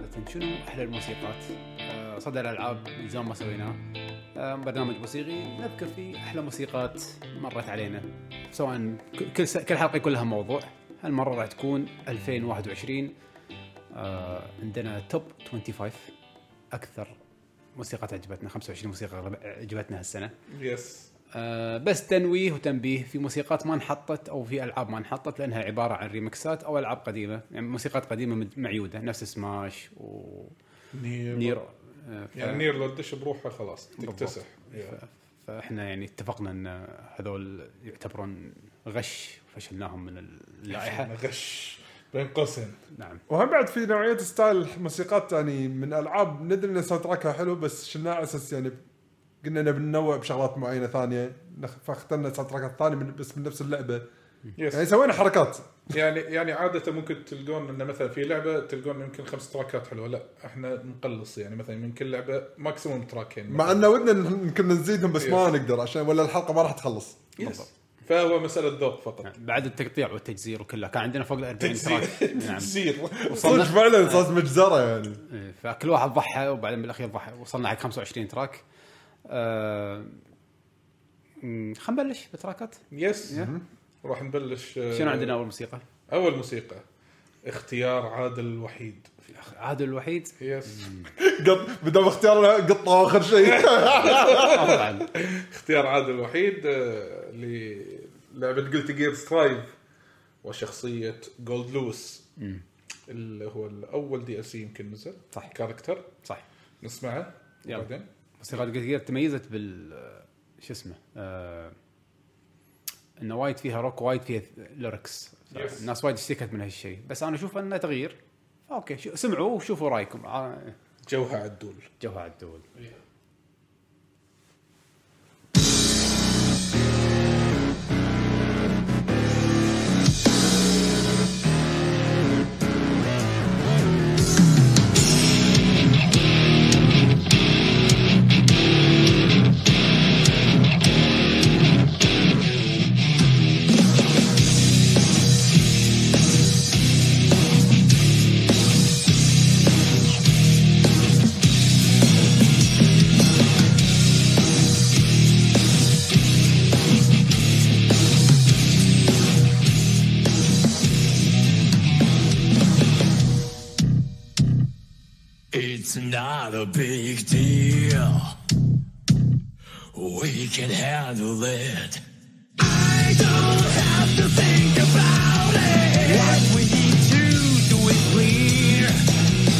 عادة شنو أحلى الموسيقات. آه صدى الألعاب زمان ما سويناه. آه برنامج موسيقي نذكر فيه أحلى موسيقات مرت علينا. سواء كل. كل حلقة يكون لها موضوع. هالمرة راح تكون 2021 آه عندنا top 25 أكثر موسيقات عجبتنا 25 موسيقى عجبتنا هالسنة. yes آه، بس تنويه وتنبيه في موسيقات ما انحطت أو في ألعاب ما انحطت لأنها عبارة عن ريمكسات أو ألعاب قديمة. يعني موسيقات قديمة معيودة نفس سماش ونير نير آه، ف- يعني نير لو تدش بروحها خلاص تكتسح ف- فإحنا يعني اتفقنا إن هذول يعتبرون غش فشلناهم من اللائحة. غش بين قوسين. نعم. وهم بعد في نوعية style موسيقات يعني من ألعاب ندري إن ال soundtrack ها حلو بس شلناه على أساس يعني قلنا نبي ننوع بشغلات معينة ثانية. نخ- فاخترنا ال soundtrack الثاني من بس من نفس اللعبة. يعني yes سوينا حركات. يعني يعني عادة ممكن تلقون انه مثلا في لعبة تلقون يمكن خمس تراكات حلوة. لا إحنا نقلص. يعني مثلا من كل لعبه maximum تراكين مع إنه ودنا ن- كنا نزيدهم بس ما نقدر عشان ولا الحلقة ما راح تخلص. yes فهو مسألة ذوق فقط. نعم. بعد التقطيع والتجزير وكله كان عندنا فوق ال 40 track نعم. تجزير صدق فعلا صارت مجزرة يعني. إيه، فكل واحد ضحى وبعدين بالأخير ضحى. وصلنا حق 25 track آه خلينا نبلش بتراكات. yes. راح نبلش آه، شنو عندنا أول موسيقى؟ أول موسيقى. اختيار عادل الوحيد. عادل الوحيد. yes. قط بدل اختيار قطه آخر شيء. طبعا. اختيار عادل الوحيد آه، للعبة Guilty Gear Strive وشخصية جولد لويس اللي هو الأول DLC يمكن نزل. صح. character صح نسمعه. يلا. بعدين. موسيقى Guilty Gear تميزت بال شو اسمه آه انه وايد فيها روك وايد فيها lyrics Yes. الناس وايد اشتكت من هالشيء بس أنا أشوف أنه تغيير. أوكي شو سمعوا وشوفوا رأيكم. آه، جوها عدول. جوها عدول. Not a big deal. We can handle it. I don't have to think about it. What we need to do is clear.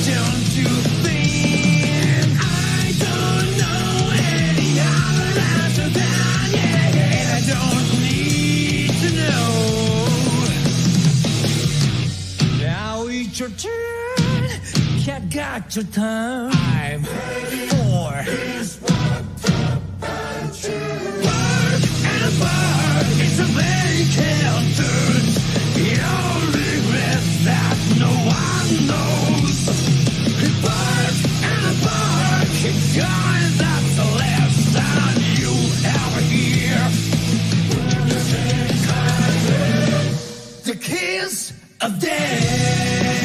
Don't you think? I don't know any other answer than yeah. And I don't need to know. Now it's your turn think I got your time. Baby, Four. And a only that no one knows. Burns and burns. That's the last time you ever hear. The kiss of death.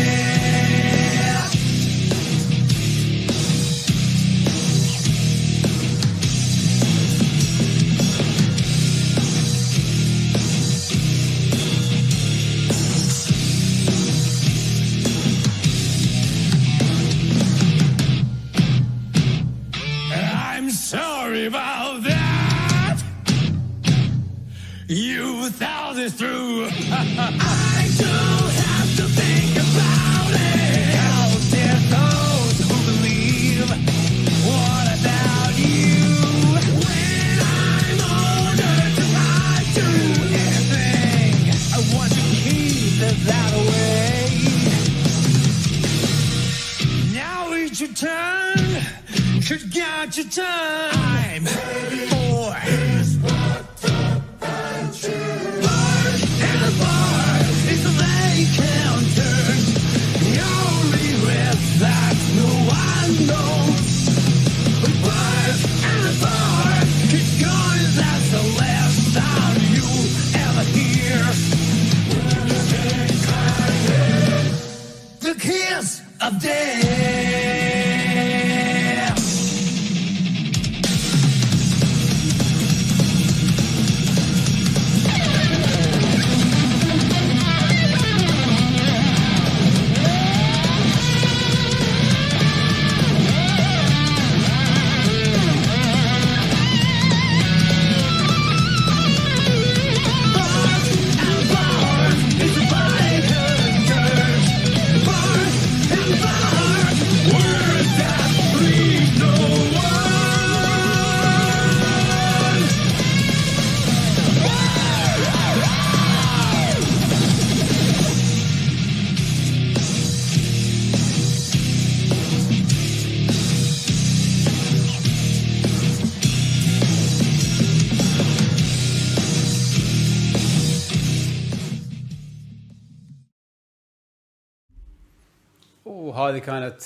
كانت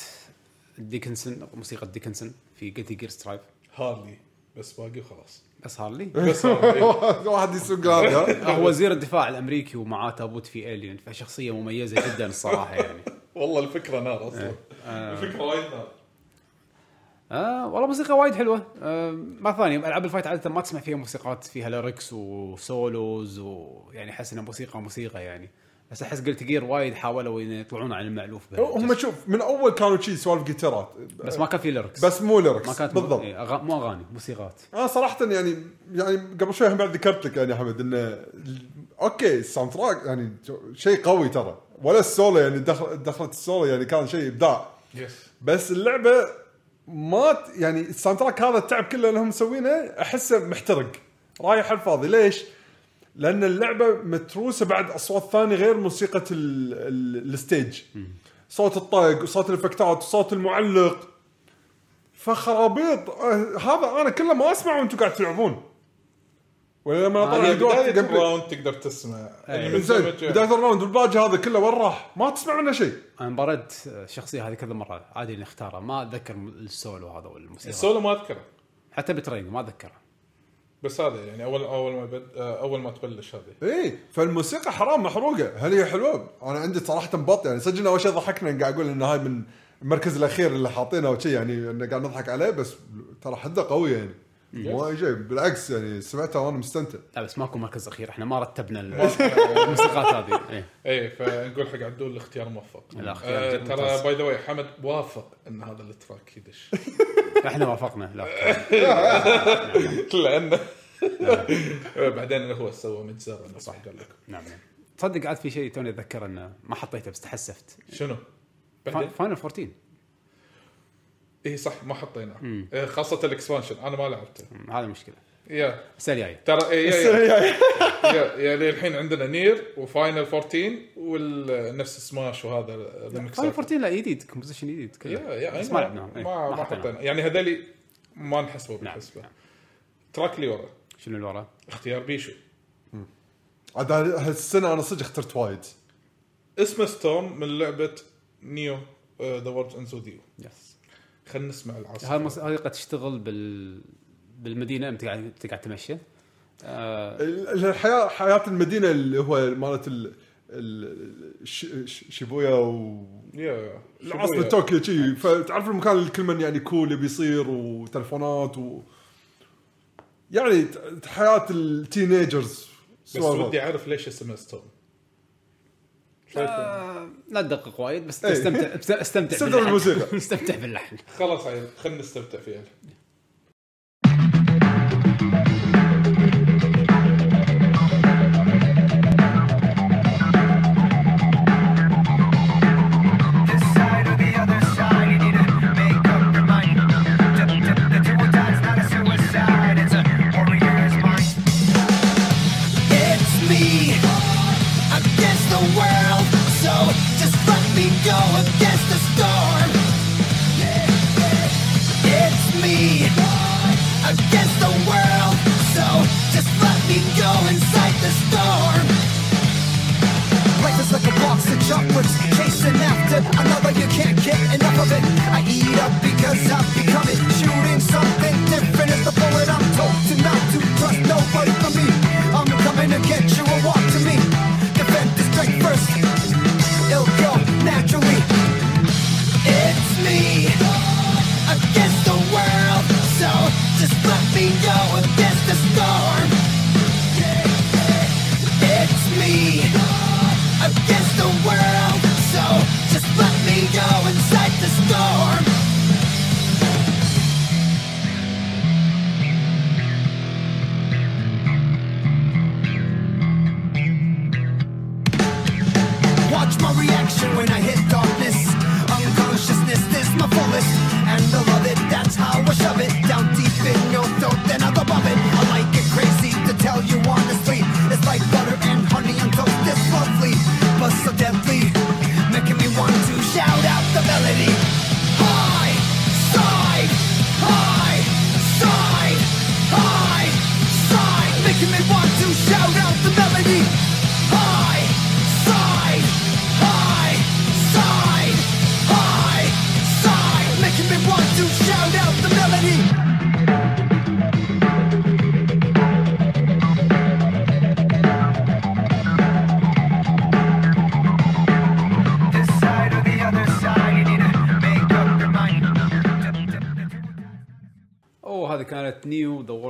ديكنسون موسيقى ديكنسون في Guilty Gear Strive هارلي. بس باقي وخلاص. بس هارلي؟ بس هارلي. واحد يسوق هذا. هو وزير الدفاع الأمريكي ومعاه تابوت فيه alien فشخصية مميزة جدا الصراحة يعني. والله الفكرة نار أصلا. الفكرة وايد نار. آه والله موسيقى وايد حلوة. آه ما ثاني ألعاب ال fight عادة ما تسمع فيها موسيقات فيها lyrics و solos ويعني أحس إنها موسيقى موسيقى يعني. بس أحس Guilty Gear وايد حاولوا يطلعون عن المألوف بهالجزء. هم شوف من أول كانوا شي سوالف جيتارات بس ما كان في lyrics بس مو lyrics ما كانت بالضبط. إيه، أغا... مو أغاني موسيقات. أنا صراحة يعني يعني قبل شوي هم بعد ذكرت لك يعني يا حمد إنه okay ال soundtrack يعني شيء قوي ترى. ولا السولو يعني دخل دخلت السولو يعني كان شيء إبداع. yes بس اللعبة ما ت- يعني ال soundtrack هذا التعب كله اللي هم مسوينه أحسه محترق. رايح الفاضي. ليش؟ لأن اللعبة متروسة بعد اصوات ثانية غير موسيقى ال- ال- ال stage. صوت الطق وصوت الإفكتات وصوت المعلق. فخرابيط. آه، هذا أنا كله ما أسمعه وأنتم قاعد تلعبون. ولا لما اطلع بداية. ال round تقدر تسمع. من زين بداية ال round والباقي هذا كله وين راح؟ ما تسمع منه شيء. أنا مباريت الشخصيه هذه كذا مرة عادي إني أختارها. ما أتذكر السولو هذا والموسيقى. السولو ما أذكره. حتى بترينج ما اتذكرها بس هذا يعني اول أول ما بد... أول ما تبلش هذه. اي فالموسيقى حرام محروقة. هل هي حلوة؟ أنا عندي صراحة انبط يعني إنه أول شيء ضحكنا قاعد أقول إن هاي من المركز الأخير اللي حاطينه وشي يعني قاعد نضحك عليه بس ترى حدة قوية يعني. مو اي شيء بالعكس يعني سمعتها وأنا مستمتع. لا بس ماكو مركز أخير. إحنا ما رتبنا الموسيقات هذه. اي فنقول حق عدول الاختيار موفق. لا، اختيار آه جد ترى. by the way حمد وافق إن هذا ال track يدش. إحنا وافقنا. لا. لأنه بعدين هو سوى مجزرة صح قال لك. نعم نعم. تصدق عاد في شيء توني اتذكر إنه ما حطيته بس تحسفت. شنو؟ Final 14 اي صح ما حطيناه. آه، خاصة ال expansion. أنا ما لعبته. هذا مشكلة. yeah. السنة الجاية. ترى إيه، yeah يعني الحين عندنا Nier و Final 14 ونفس سماش وهذا Final 14 لا جديد. composition جديد. كله. yeah yeah بس أي ما لعبناهم. إيه، ما. حطينا يعني هذولي ما نحسبه نعم بالحسبة. نعم. track اللي ورا. شنو اللي وراه؟ اختيار بيشو. عاد هالسنة أنا صدق اخترت وايد. اسمه Storm من لعبة Neo The World Ends With You yes خلينا نسمع العاصفه هاي الموسيقى تشتغل بال بالمدينة أنت قاعد أنت قاعد تمشي. آه. ال- الحياة حياة المدينة اللي هو مالت ال ال- ش- ش- شيبويا و yeah. العاصمه. طوكيو شي. فتعرف المكان اللي كل من يعني cool يبي يصير وتلفونات و يعني ت- حياة ال teenagers بس. ودي أعرف ليش اسمه ستورم شايف آه، لا تدقق وايد بس إيه. استمتع است- استمتع باللحن. بالموسيقى. استمتع باللحن خلاص عيل خلينا نستمتع فيها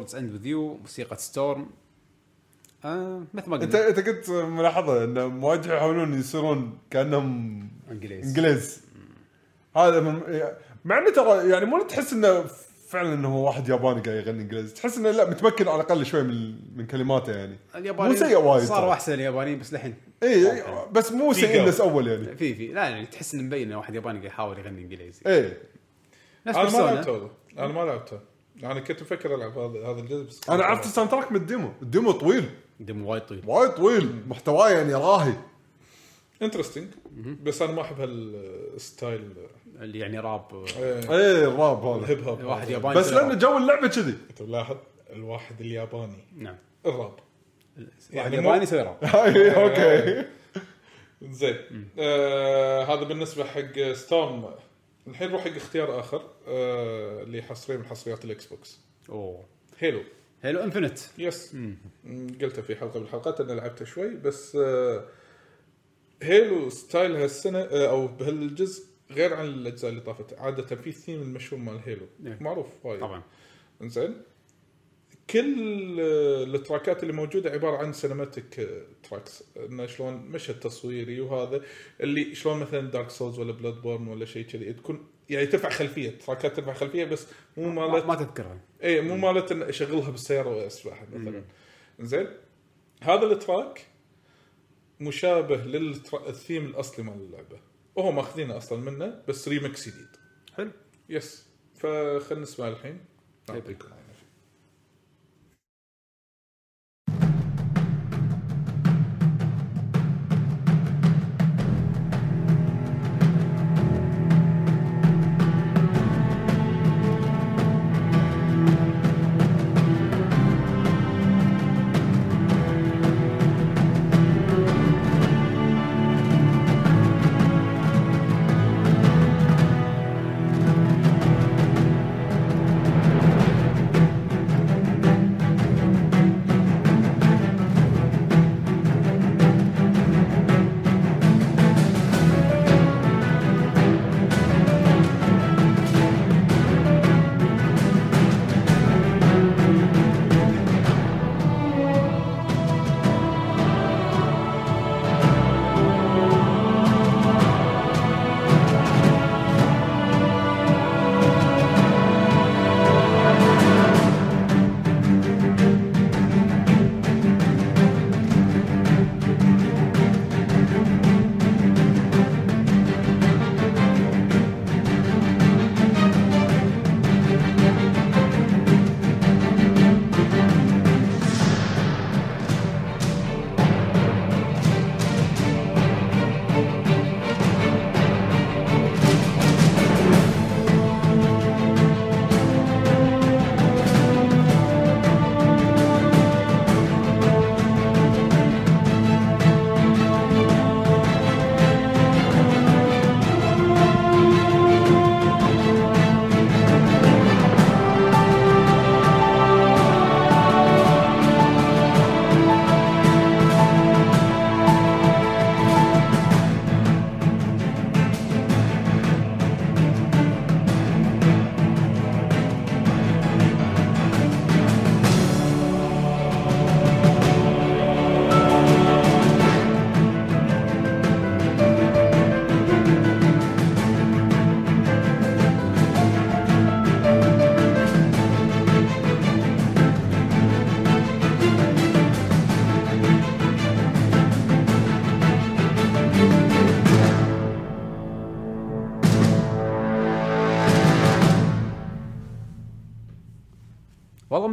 World Ends With You موسيقى Storm آه مثل ما انت قلنا. أنت كنت ملاحظة إن مواجهه يحاولون يصيرون كأنهم إنجليز. إنجليز. هذا من مع إنه ترى يعني مو تحس إنه فعلا إنه هو واحد ياباني قاعد يغني انجليزي تحس إنه لا متمكن على الأقل شوي من من كلماته يعني. الياباني مو سيء وايد صاروا. أحسن اليابانيين بس لحين اي بس مو سيء. نفس أول يعني. في في. لا يعني تحس إنه مبين إنه واحد ياباني قاعد يحاول يغني إنجليزي. إيه. نفس أنا ما. لعبته أنا ما لعبته. أنا كنت أفكر ألعب هذا هذا الجزء بس أنا عرفت ال soundtrack من ال demo. ال demo طويل. demo وايد طويل. وايد طويل. محتواه يعني راهي. interesting بس أنا ما أحب هال style. اللي يعني راب. إيه، إيه الراب هذا. ال hip hop واحد. ياباني بس لأن. جو اللعبة كذي. أنت ملاحظ؟ الواحد الياباني. نعم. الراب. واحد يعني ياباني يسوي راب. هاي okay. زين. آه هذا بالنسبة حق Storm الحين نروح حق اختيار آخر آه اللي حصري من حصريات ال Xbox. أوه. Halo. Halo Infinite yes. قلتها في حلقة من الحلقات إني لعبتها شوي بس آه Halo style هالسنة آه أو بهالجزء غير عن الأجزاء اللي طافت عادة في الثيم المشهور مال Halo. إيه. معروف وايد. طبعا. زين كل آه، التراكات اللي موجودة عبارة عن cinematic tracks إنه شلون مشهد تصويري وهذا اللي شلون مثلا Dark Souls ولا Bloodborne ولا شيء كذي تكون يعني ترفع خلفية. تراكات ترفع خلفية بس مو ما, مالت ما تذكرها. اي مو مالت أشغلها بالسيارة واسمعها مثلا. زين هذا ال track مشابه للثيم الأصلي مال اللعبة. وهو ماخذينه أصلا منه بس ريمكس جديد. حلو. yes فخلنا نسمع الحين. نعطيكم.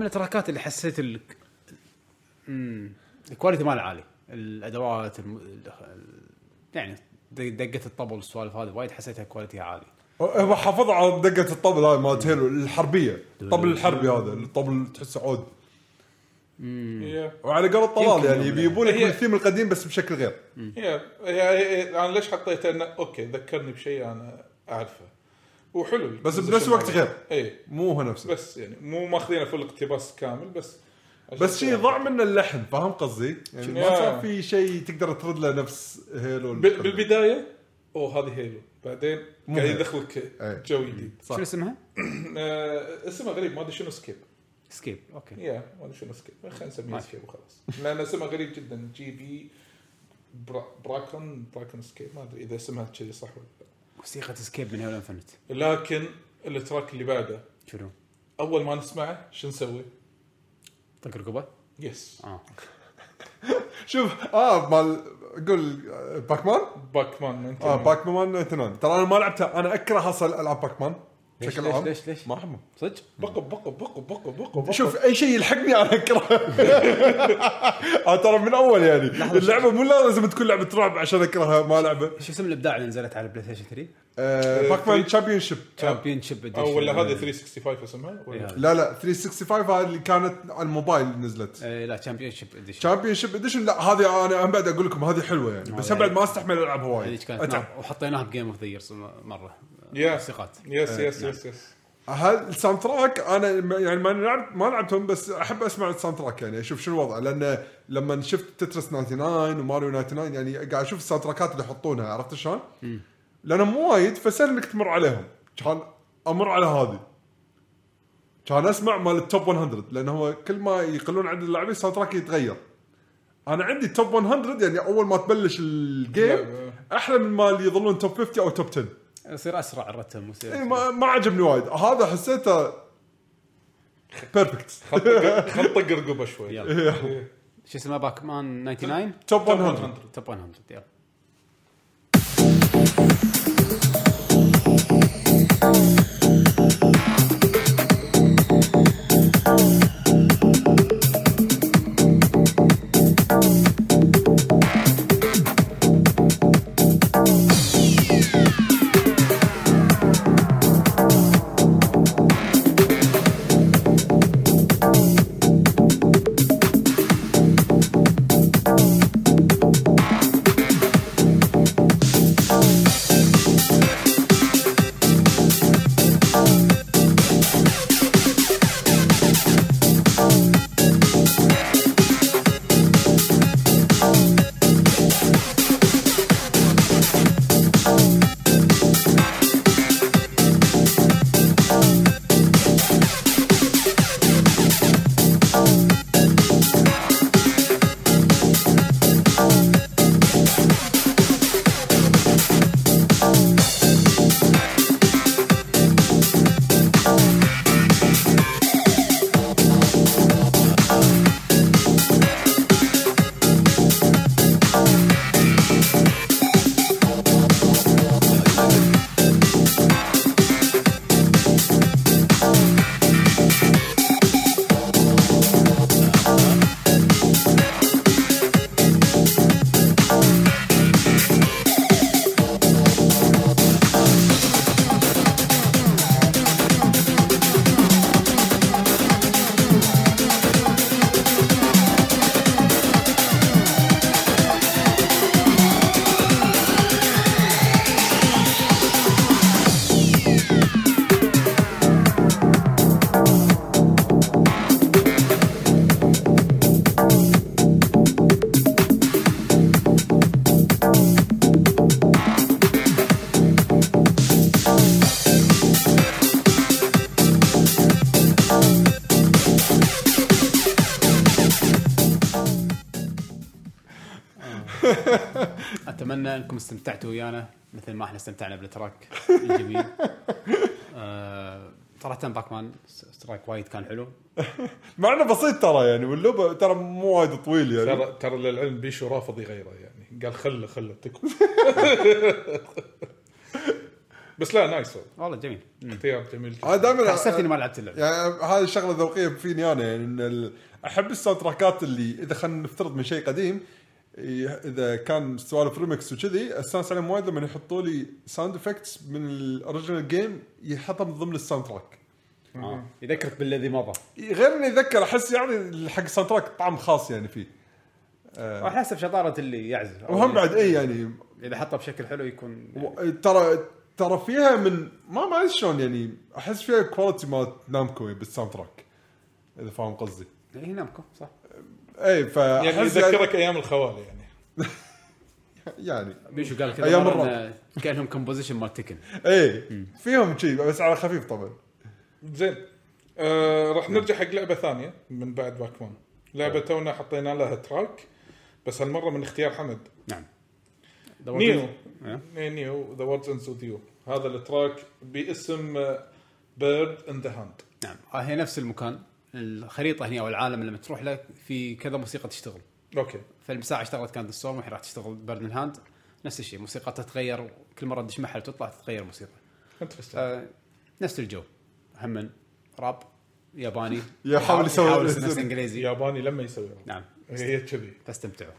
التراكات اللي حسيت ال امم ال quality ماله عالي. الأدوات الم... ال- يعني دق- دقة الطبل والسوالف هذه وايد حسيتها quality ها عالي. هو حافظ على دقة الطبل هاي مالت Halo الحربية. الطبل الحربي هذا الطبل تحسه عود. وعلى قول الطلال يمكن يعني يوم يبون لك الثيم القديم بس بشكل غير. هي هي- أنا ليش حطيته إنه أوكي ذكرني بشيء أنا أعرفه. وحلو بس بنفس الوقت غير. اي مو هو نفسه بس يعني مو ماخذينه full اقتباس كامل بس بس شيء. ضاع منه اللحن فاهم قصدي؟ يعني ما. صار في شيء تقدر ترد له نفس Halo ب- بالبداية أوه هذه Halo بعدين قاعد. يدخلك إيه. جو جديد. شنو اسمها؟ آه، اسمها غريب ما أدري شنو Escape Escape okay yeah ما أدري شنو سكيب خلينا نسميه. سكيب وخلاص لأن اسمها غريب جدا G B bra braakon braakon Escape ما أدري إذا اسمها كذي صح ولا لا موسيقى Escape من Halo Infinite لكن ال track اللي بعده شنو؟ أول ما نسمعه شو نسوي؟ طق رقبه؟ yes آه شوف آه مال قول آه، Pac-Man؟ Pac-Man آه Pac-Man 99 ترى أنا ما لعبتها أنا أكره أصلا العاب Pac-Man بشكل ليش عام. ليش ليش؟ ما احبهم صدق؟ بقى بقى بقى بقى بقى شوف أي شيء يلحقني أنا اكرهه آه ترى من أول يعني. اللعبة مو لازم تكون لعبة رعب عشان أكرهها ما لعبة. شو اسم الإبداع اللي نزلت على ال PlayStation 3؟ آه Pac-Man three- Championship Championship أو ولا هذه 365 اسمها. لا لا 365 هذه اللي كانت على الموبايل نزلت. آه، لا Championship Edition Championship Edition لا هذه أنا بعد أقول لكم هذه حلوة يعني. بس هم بعد ما أستحمل العب هواي هذيك كانت أتعب. نار وحطيناها ب game of the years مرة. موسيقات yes yes yes yes هل ال soundtrack أنا يعني ما لعبت ما لعبتهم بس أحب أسمع ال soundtrack يعني أشوف شو الوضع. لأن لما شفت Tetris 99 وماريو 99 يعني قاعد أشوف ال soundtrack ات اللي يحطونها عرفت شلون؟ لانهم مو وايد فسهل إنك تمر عليهم. كان أمر على هذه. كان أسمع مال ال top 100 لأن هو كل ما يقلون عدد اللاعبين ال soundtrack يتغير. أنا عندي top 100 يعني أول ما تبلش ال game أحلى من ما اللي يظلون top 50 أو top 10 يصير أسرع الرتم يصير اي ما, ما عجبني وايد. هذا حسيته perfect خل طق رقبه شوي. يلا. شو اسمه Pac-Man 99 top 100 top 100 يلا. أتمنى أنكم استمتعتوا ويانا مثل ما إحنا استمتعنا بال track الجميل. آه، صراحة Pac-Man track وايد كان حلو. مع إنه بسيط ترى يعني واللعبه ترى مو وايد طويل يعني. ترى ترى للعلم بيشو رافض يغيره يعني. قال خله خله تكفى بس لا nice والله. والله جميل. اختيار جميل. أنا دائما حسيت اني ما لعبت اللعبة. يعني هذه الشغلة ذوقيه فيني أنا يعني إن ال... أحب ال soundtrack ات اللي إذا خلينا نفترض من شيء قديم إذا كان سوالف ريمكس وكذي استانس عليهم وايد لما يحطوا لي sound effects من ال original game يحطها من ضمن ال soundtrack آه. يذكرك بالذي مضى. غير اني اتذكر أحس يعني حق ال soundtrack طعم خاص يعني فيه. راح حسب شطاره اللي يعزف وهم بعد إي يعني إذا حطه بشكل حلو يكون و- ترى ترى فيها من ما ما أدري شلون يعني أحس فيها quality مالت Namco بال soundtrack إذا فاهم قصدي. هي Namco صح. أي فأحس يعني يذكرك أيام الخوالي يعني. يعني يعني بيشو قال كذا مرة الرعب. كأنهم composition مال Tekken أي فيهم شيء بس على خفيف طبعا. زين. آه راح نرجع حق لعبة ثانية من بعد Pac-Man لعبة تونا حطينا لها track بس هالمرة من اختيار حمد. نعم. NEO. إيه. NEO. The World Ends With You هذا ال track باسم Bird in the Hand نعم. آه، هي نفس المكان. الخريطة هنا أو العالم لما تروح له في كذا موسيقى تشتغل. أوكي. فالساعة اشتغلت كانت storm راح تشتغل Bird in the Hand نفس الشيء موسيقى تتغير كل مرة تدش محل تطلع تتغير الموسيقى. interesting آه نفس الجو. هم راب ياباني يحاول يسوي- نفس إنجليزي. ياباني لما يسوي. نعم. هي كذي. فاستمتعوا.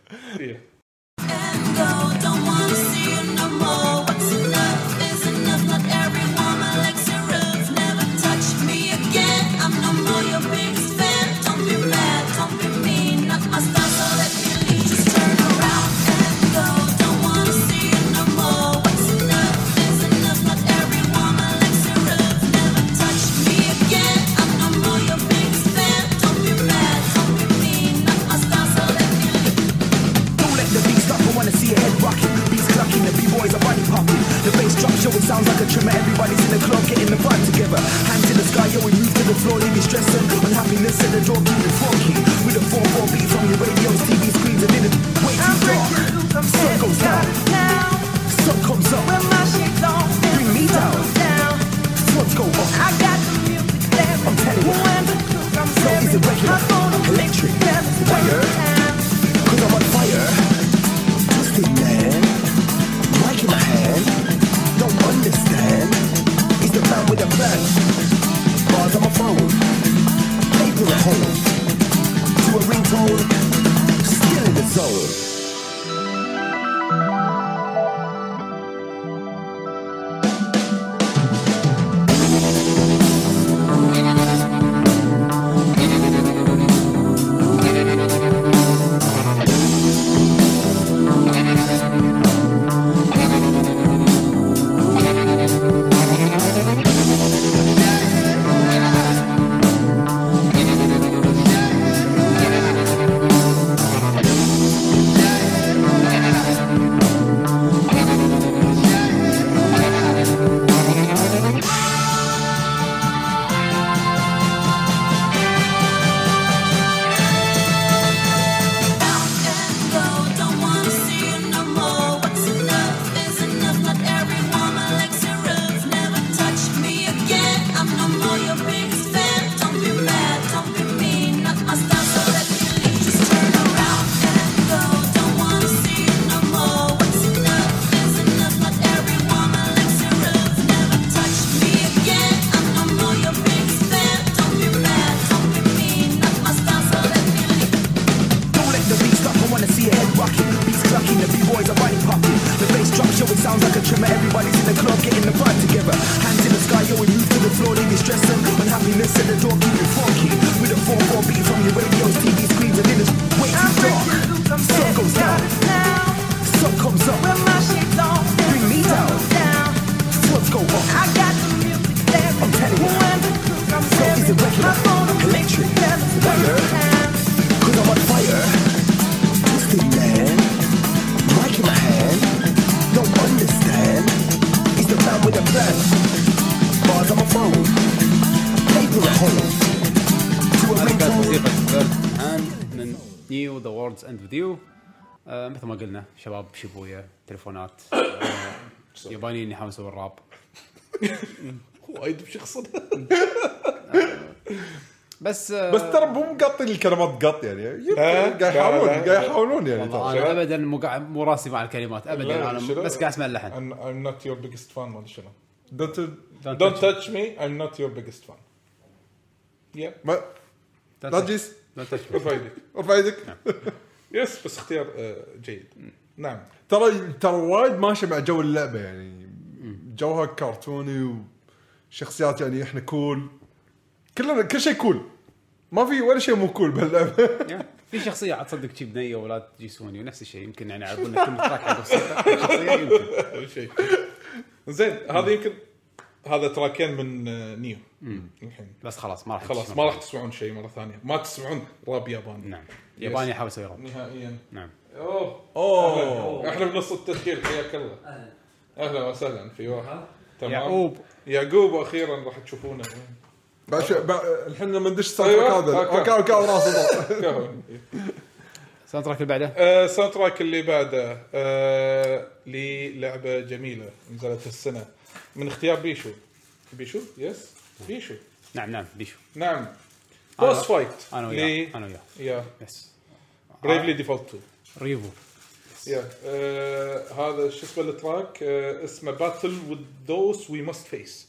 The World Ends With You مثل ما قلنا شباب شيبويا تليفونات آه، يابانيين يحاولون يسوون الراب. وايد بشخصنا بس آه، بس ترى مو مقطين الكلمات قط يعني. لا، قاعد يحاولون لا، لا. قاعد يحاولون يعني. والله أنا ابدا مو قاعد مو راسي مع الكلمات ابدا. لا، أنا؟ بس قاعد أسمع اللحن. I'm not your biggest fan ما أدري شنو. don't don't touch me I'm not your biggest fan. يب ما لا تجيس. ارفع يدك ارفع يدك يس بس اختيار آه، جيد. نعم. ترى ترى وايد ماشي مع جو اللعبة يعني جوها كرتوني وشخصيات يعني إحنا كول كلنا كل شيء كول ما في ولا شيء مو كول بهاللعبه في شخصية عاد تصدق شي بنيه ولا تجيسوني ونفس الشيء يمكن يعني يعرفون كل تراك عنده موسيقى شخصية يمكن. شيء. زين هذا يمكن هذا track ين من آه، NEO. الحين. بس خلاص ما راح خلاص ما. راح تسمعون شيء مرة ثانية. ما تسمعون راب ياباني. نعم. ياباني احاول أسوي راب. نهائيا. نعم. أوه. أوه. إحنا بنص التسجيل حياك الله. أهلا. وسهلا. في واحد. تمام. يعقوب. يعقوب وأخيرا راح تشوفونه. بعد- الحين لما ندش ال sound أيوة، track هذا. okay. okay okay راسي ال soundtrack اللي بعده؟ ال soundtrack اللي بعده. للعبه جميلة. نزلت السنة من اختيار بيشو. بيشو؟ yes بيشو. نعم نعم بيشو. نعم. boss fight أنا وياه. أنا وياه. yeah. yes Bravely Default 2 Revo yeah. آه، هذا شو اسمه ال track؟ آه، اسمه Battle With Those We Must Face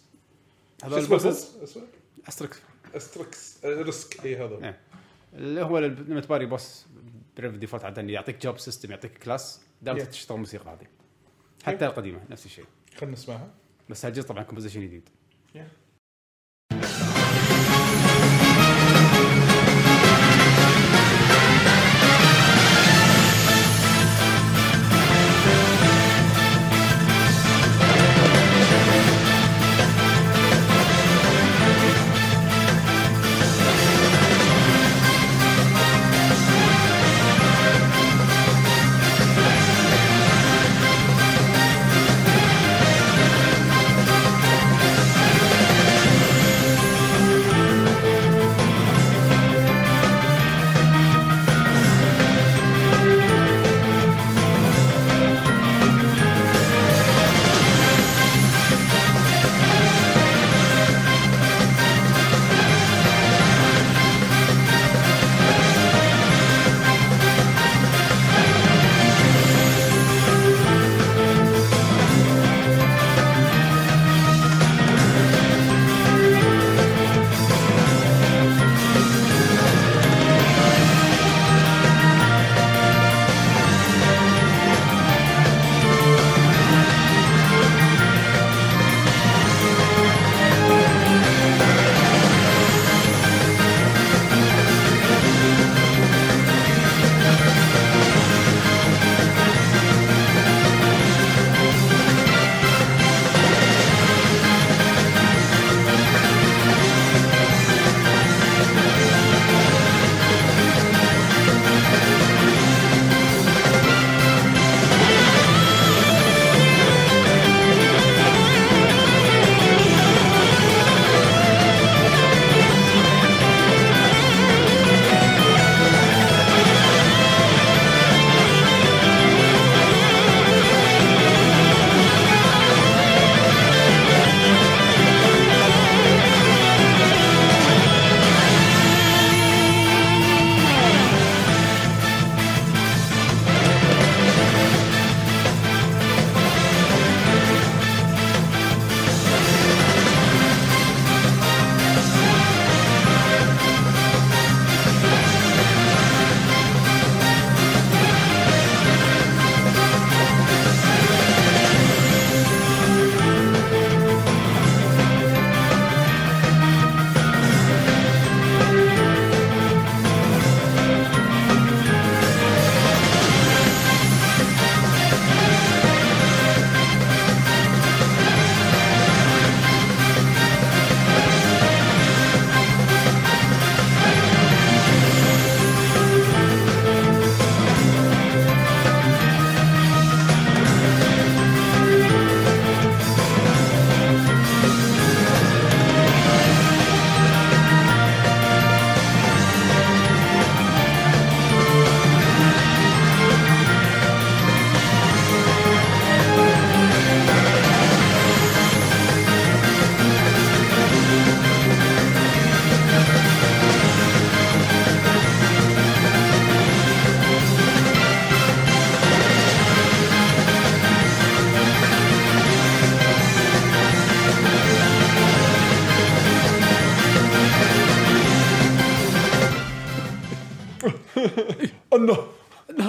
هذا شو اسمه asterisk آه، risk اي هذا. نعم. اللي هو لما تباري boss Bravely Default عاده يعطيك job system يعطيك class دائما Yeah. تشتغل الموسيقى هذه. حتى القديمة نفس الشيء. خلينا نسمعها. بس هالجزء طبعا composition جديد؟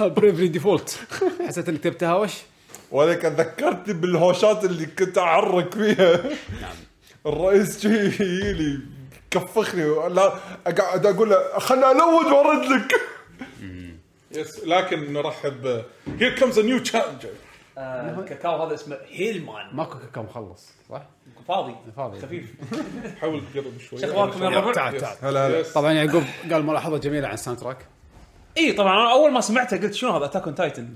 Bravely Default حسيت إنك تبي تهاوش؟ وأنا كان ذكرتني بالهوشات اللي كنت أعرق فيها. نعم. الرئيس جاي يجيلي كفخني لا أقعد أقول له خلنا الود وارد لك. yes لكن نرحب here comes a new challenger الكاكاو هذا اسمه هيلمان. ماكو كاكاو مخلص صح؟ فاضي. فاضي. خفيف. حاول تقرب شوي. شو اخباركم يا ربع؟ تعال تعال. هلا هلا. طبعا يعقوب قال ملاحظة جميلة عن ال soundtrack اي طبعا أنا أول ما سمعته قلت شنو هذا؟ Attack on Titan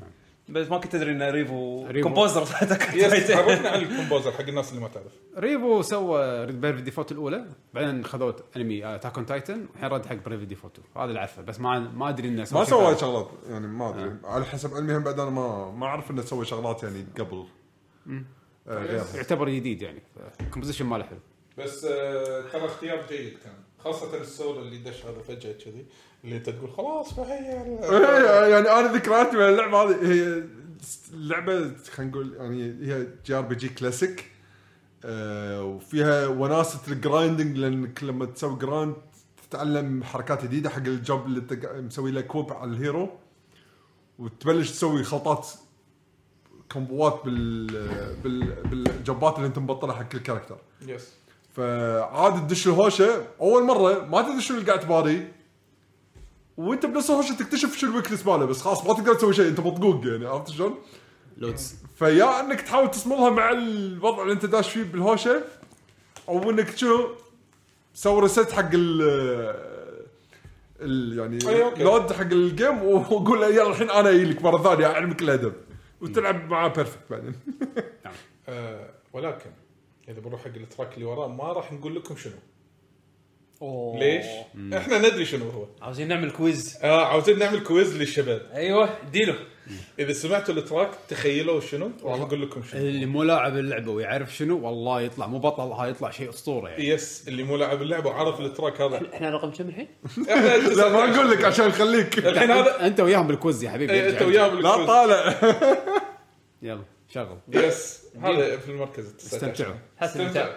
بس ما كنت أدري انه Revo Revo. composer Attack on yes Titan عرفنا عن ال composer حق الناس اللي ما تعرف. Revo سوى Bravely Default الأولى بعدين خذوا انمي Attack on Titan والحين رد حق Bravely Default هذا اللي اعرفه بس ما ما أدري إنه ما شيء سوى. شغلات يعني ما أدري. على حسب علمي بعد أنا ما ما أعرف إنه سوى شغلات يعني قبل. آه، يعتبر جديد يعني ال composition ماله حلو. بس آه، ترى اختيار جيد كان. خاصة السولو اللي دش هذا فجأة كذي اللي انت تقول خلاص فهي إيه، يعني أنا ذكرياتي من اللعبة هذه هي اللعبه خلينا نقول يعني هي JRPG classic آه، وفيها وناسه ال grinding لانك لما تسوي grind تتعلم حركات جديدة حق ال job اللي انت مسوي له كوب على ال hero وتبلش تسوي خلطات كومبوات بال بال بالجوبات اللي أنت مبطلها حق كل character yes فعاد تدش الهوشة. أول مرة ما تدري شنو اللي قاعد تباري وأنت بنص الهوشة تكتشف شو ال weakness ماله بس خلاص ما تقدر تسوي شيء أنت مطقوق يعني عرفت شلون؟ لازم يا إنك تحاول تصملها مع الوضع اللي أنت داش فيه بالهوشة أو إنك شنو سوي reset حق ال ال يعني. load حق ال game وقول له يلا الحين أنا أجي لك مرة ثانية أعلمك الادب وتلعب معاه perfect بعدين. آه ولكن إذا بنروح حق ال track اللي وراه ما راح نقول لكم شنو. أوه. ليش؟ إحنا ندري شنو هو. عاوزين نعمل quiz آه عاوزين نعمل quiz للشباب. أيوه اديله إذا سمعتوا ال track تخيلوا شنو راح نقول لكم شنو. اللي مو لاعب اللعبة ويعرف شنو والله يطلع. مو بطل هاي يطلع شيء أسطورة يعني. yes اللي مو لاعب اللعبة وعرف ال track هذا. إحنا رقم كم الحين؟ إحنا لا ما أقول لك عشان نخليك. الحين هذا أنت وياهم بالكوز يا حبيبي. إيه، أنت ارجع. وياه لا بالكويز. طالع. يلا. شغل يس هذا في المركز التاسع عشر. استمتعوا.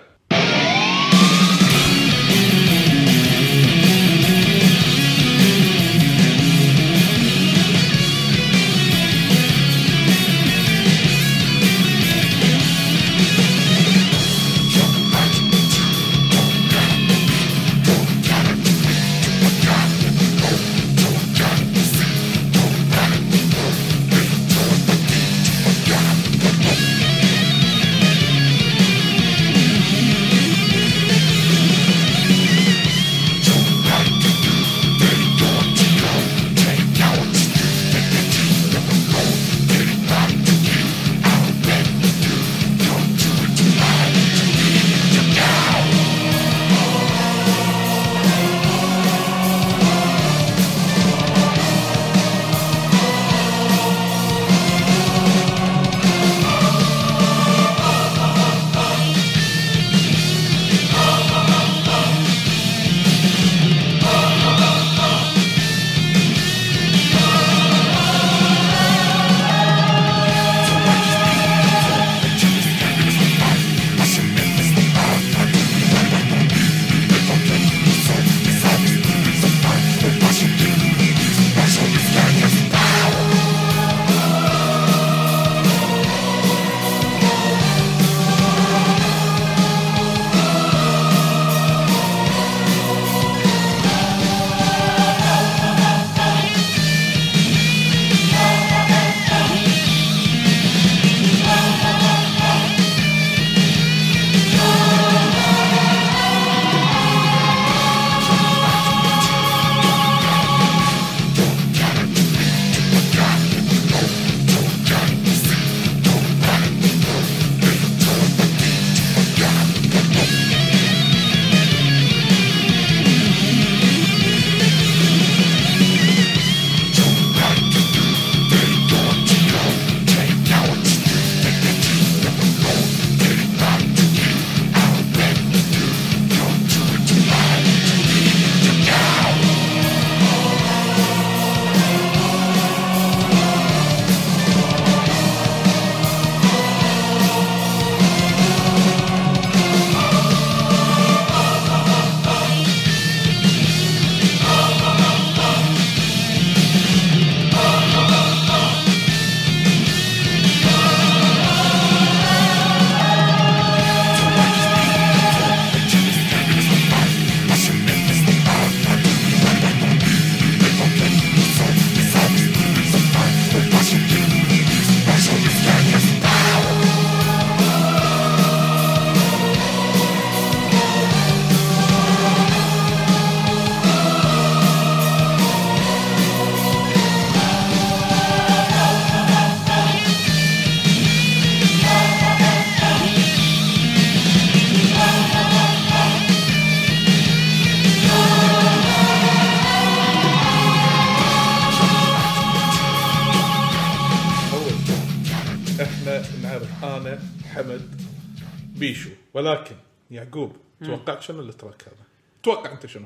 يعقوب توقعت شنو ال track هذا؟ توقع أنت شنو؟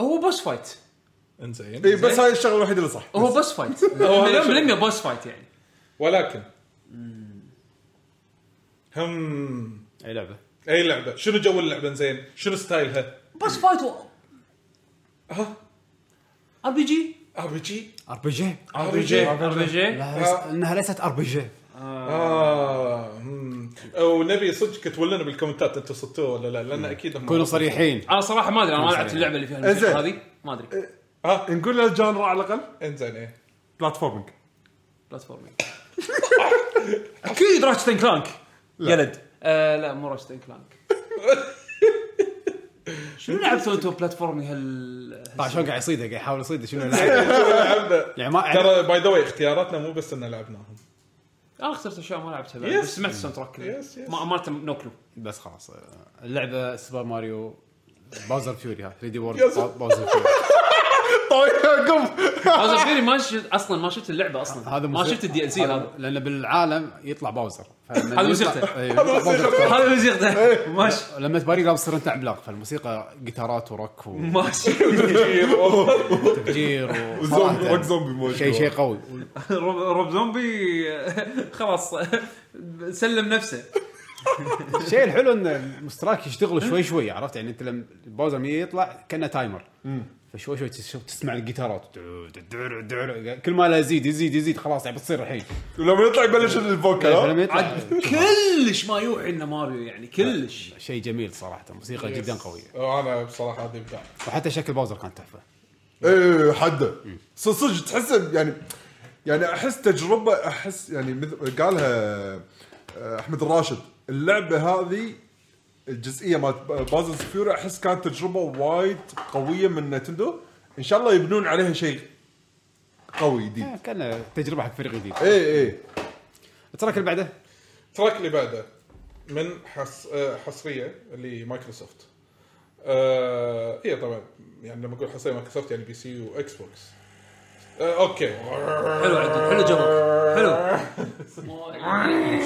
هو boss fight إنزين. اي بس هاي الشغلة الوحيدة اللي صح. هو boss fight مليون بالمية boss fight يعني. ولكن. هم. أي لعبة. أي لعبة. شنو جو اللعبة زين شنو style ها؟ boss fight و... ها؟ RPG ار بي جي ار بي جي ار بي جي ار بي جي لا ليس- إنها ليست RPG آه. ونبي صدق كتبوا لنا بال comment ات أنتم صدتوه ولا لا؟ لأن أكيد هم كونوا صريحين. أنا صراحة ما أدري أنا ما لعبت اللعبة اللي فيها الموسيقى. هذه. ما أدري. ها؟ نقول له ال genre على الأقل. إنزين إيه. platforming platforming أكيد Ratchet & Clank يلد. آه لا مو Ratchet & Clank شنو لعبتوا أنتم platforming هال طبعا شلون قاعد يصيده؟ قاعد يحاول يصيده. شنو لعب يعني ما ترى by the way اختياراتنا مو بس ان لعبناهم. أنا اخترت اشياء ما لعبتها بعد. بس سمعت ال soundtrack. ما مالته نو كلو بس خلاص اللعبة Super Mario Bowser's Fury ها 3D World. Bowser's Fury طيب قم هذا Fury ما شفت أصلا ما شفت اللعبة أصلا. هذا ما شفت ال DLC هذا لأن بالعالم يطلع Bowser هذا موسيقته. هذا موسيقته. ماشي لما تباري لابس تصير أنت عملاق فالموسيقى جيتارات وروك ماشي وتفجير zombie rock zombie شيء شيء قوي. Rob Zombie خلاص. سلم نفسه. الشيء الحلو إن المستراك يشتغلوا شوي شوي عرفت؟ يعني أنت لما ال Bowser يطلع كأنه timer فشوي شوي تس- تسمع الجيتارات. كل ما لا يزيد يزيد يزيد خلاص يعني بتصير الحين. ولما يطلع يبلش ال vocal. عاد كلش ما يوحي انه ماريو يعني كلش. شيء جميل صراحة. موسيقى جدا قوية. وأنا بصراحة هذه ابداع وحتى شكل Bowser كان تحفة. إيه حده صدق صدق تحس يعني يعني أحس تجربة أحس يعني مثل قالها أحمد الراشد اللعبة هذه الجزئية مالت Bowser's Fury أحس كانت تجربة وايد قوية من Nintendo. إن شاء الله يبنون عليها شيء قوي جديد. آه، كان تجربة حق فريق جديد. إيه إيه. ال track اللي بعده؟ ال track اللي بعده من حص... آه، حصرية اللي مايكروسوفت آه هي طبعا يعني لما أقول حصرية مايكروسوفت يعني PC و Xbox okay. حلو عدل. حلو joke حلو.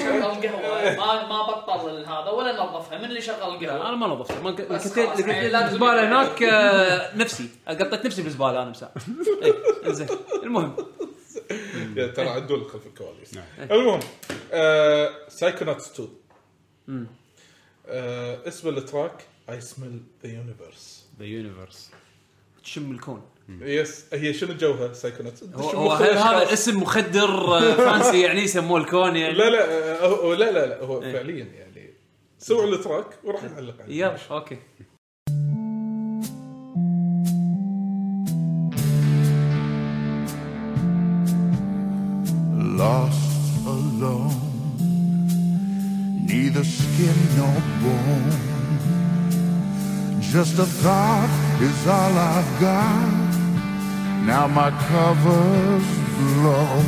شغل القهوة. ما ما بطل هذا ولا نظفها من اللي شغل القهوة؟ أنا ما نظفته ما ك- بس كنت خلاص، يعني لازم الزباله هناك آه، نفسي. قطيت نفسي بالزبالة أنا مساء. اي زين المهم. يا ترى عدول خلف الكواليس. المهم آه Psychonauts 2 آه اسم ال track I Smell the Universe the Universe تشم الكون. yes هي شنو جوها؟ Psychonauts هو, هذا اسم مخدر آه، fancy يعني يسموه الكون يعني؟ لا لا آه، هو لا لا لا هو فعليا يعني. سووا ال track وراح نعلق عليه. يلا okay. Lost alone, neither skin nor bone. Just a thought is all I've got. Now my cover's blown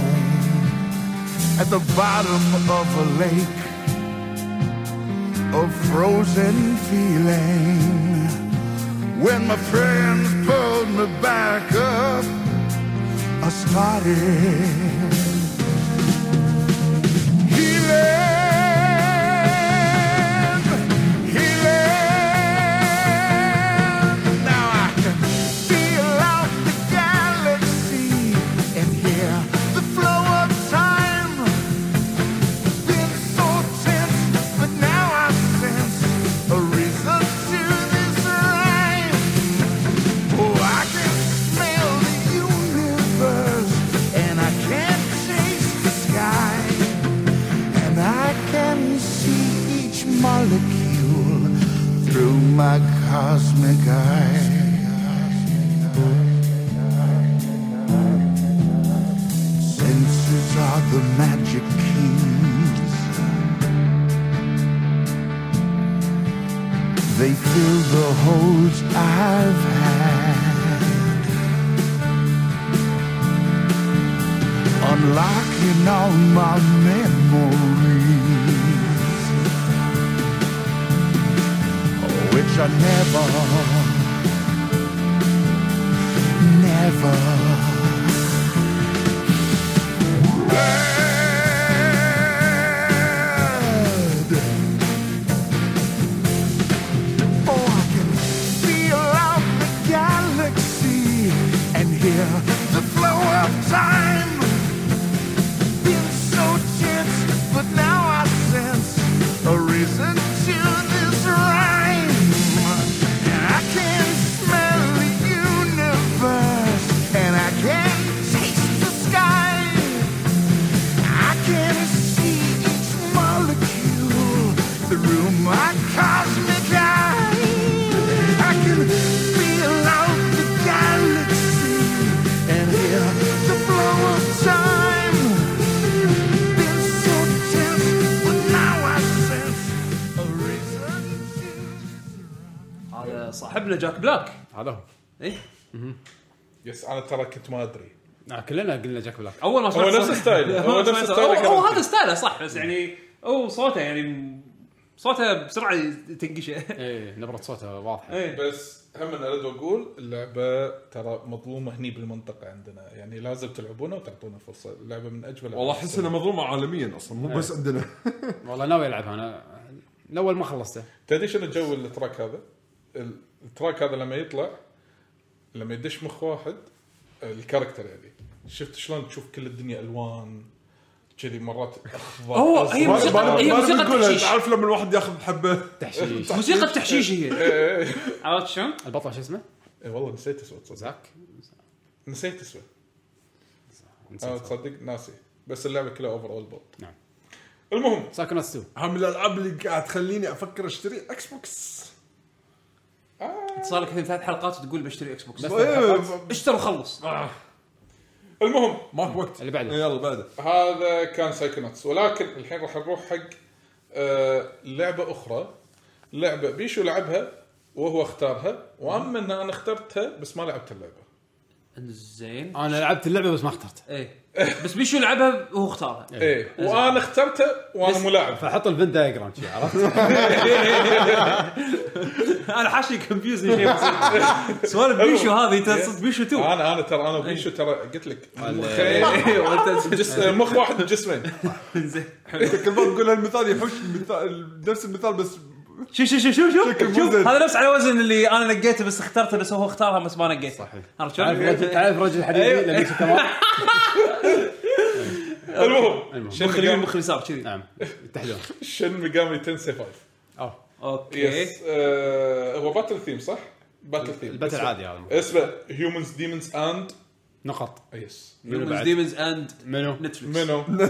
at the bottom of a lake of frozen feeling. When my friends pulled me back up, I started أنا ترى كنت ما أدري. آه، كلنا قلنا جاك بلاك أول ما هو نفس style ه، هو نفس style ه هو- هذا style ه صح بس يعني هو صوته يعني صوته بسرعة تنقشه. إيه نبرة صوته واضحة. إيه. بس هم أنا أريد أقول اللعبة ترى مظلومة هني بالمنطقة عندنا. يعني لازم تلعبونها وتعطونا فرصة. اللعبه من أجمل والله أحس إنها مظلومة عالميا أصلا مو بس عندنا. والله ناوي ألعبها. أنا الأول ما خلصته. تدري شنو جو ال track هذا؟ ال track هذا لما يطلع لما يدش مخ واحد ال character يعني شفت شلون تشوف كل الدنيا ألوان كذي مرات أخضر أزرق. هي موسيقى- هي موسيقى تحشيش. تعرف لما الواحد ياخذ حبة؟ تحشيش. موسيقى تحشيش هي. إيه، إيه. عرفت شلون؟ البطل شو اسمه؟ إيه، والله نسيت اسمه تصدق زاك؟ نسيت اسمه أنا نسيت. تصدق؟ ناسي. بس اللعبة كلها overall but نعم. المهم Psychonauts 2 هم الألعاب اللي قاعد تخليني أفكر أشتري Xbox صار لك الحين ثلاث حلقات وتقول بشتري Xbox بس إيه، اشتري وخلص المهم. ماك وقت. اللي بعده. إيه، يلا بعده. هذا كان Psychonauts ولكن الحين راح نروح حق آه لعبة أخرى. لعبة بيشو لعبها وهو اختارها وأما إن أنا اخترتها بس ما لعبت اللعبة. زين أنا لعبت اللعبة بس ما اخترت إيه. بس بيشو لعبها وهو اختارها. إيه. وأنا اخترتها وأنا مو لاعب فحط ال Venn diagram شي عرفت؟ أنا حاشي confused شيء بسيط سوالف بيشو هذه انت صدق بيشو 2 أنا أنا ترى أنا وبيشو ترى قلت لك. إيه، مخ واحد بجسمين زين انت كل ما تقول هالمثال يحوش المثال نفس المثال بس شوف شوف شوف شوف شكل مو شوف. هذا نفس على وزن اللي أنا نقيته بس اخترته بس هو اختارها بس ما نقيته. صحيح. عرفت تعرف شلون؟ رجل تعرف رجل حديدي لما يمشي تمام المهم المهم. شن مخ اليمين مقام مخ اليسار كذي نعم. يتحدون Shin Megami Tensei 5 آه okay. yes آه هو battle theme صح؟ battle theme ال battle عادي هذا. اسمه humans demons and نقط. yes بعد؟ demons and منو؟ Netflix منو؟ لا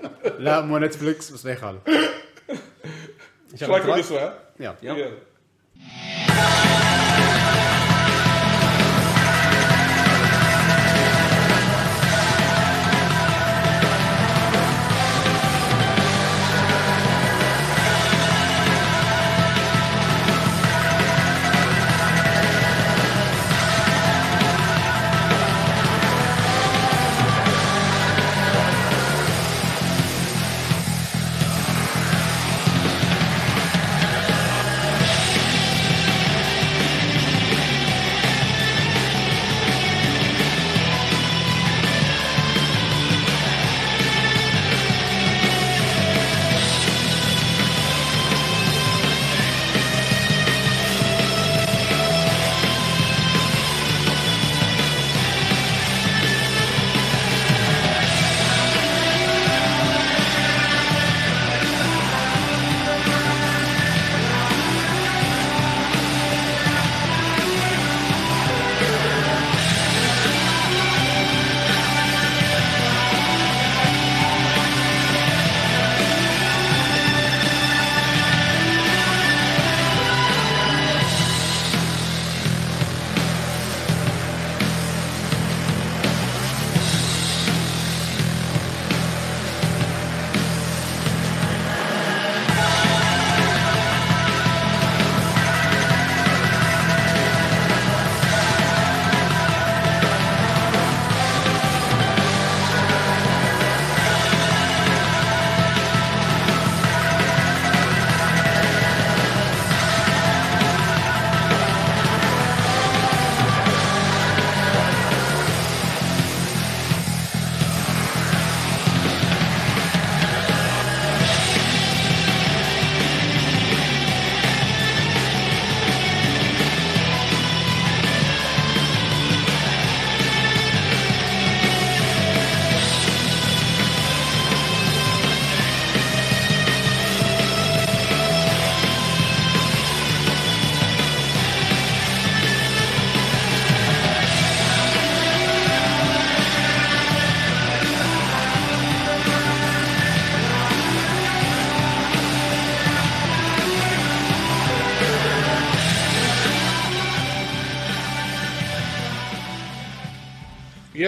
مو Netflix بس ما يخالف إيش رايكم نسمع؟ يلا يلا.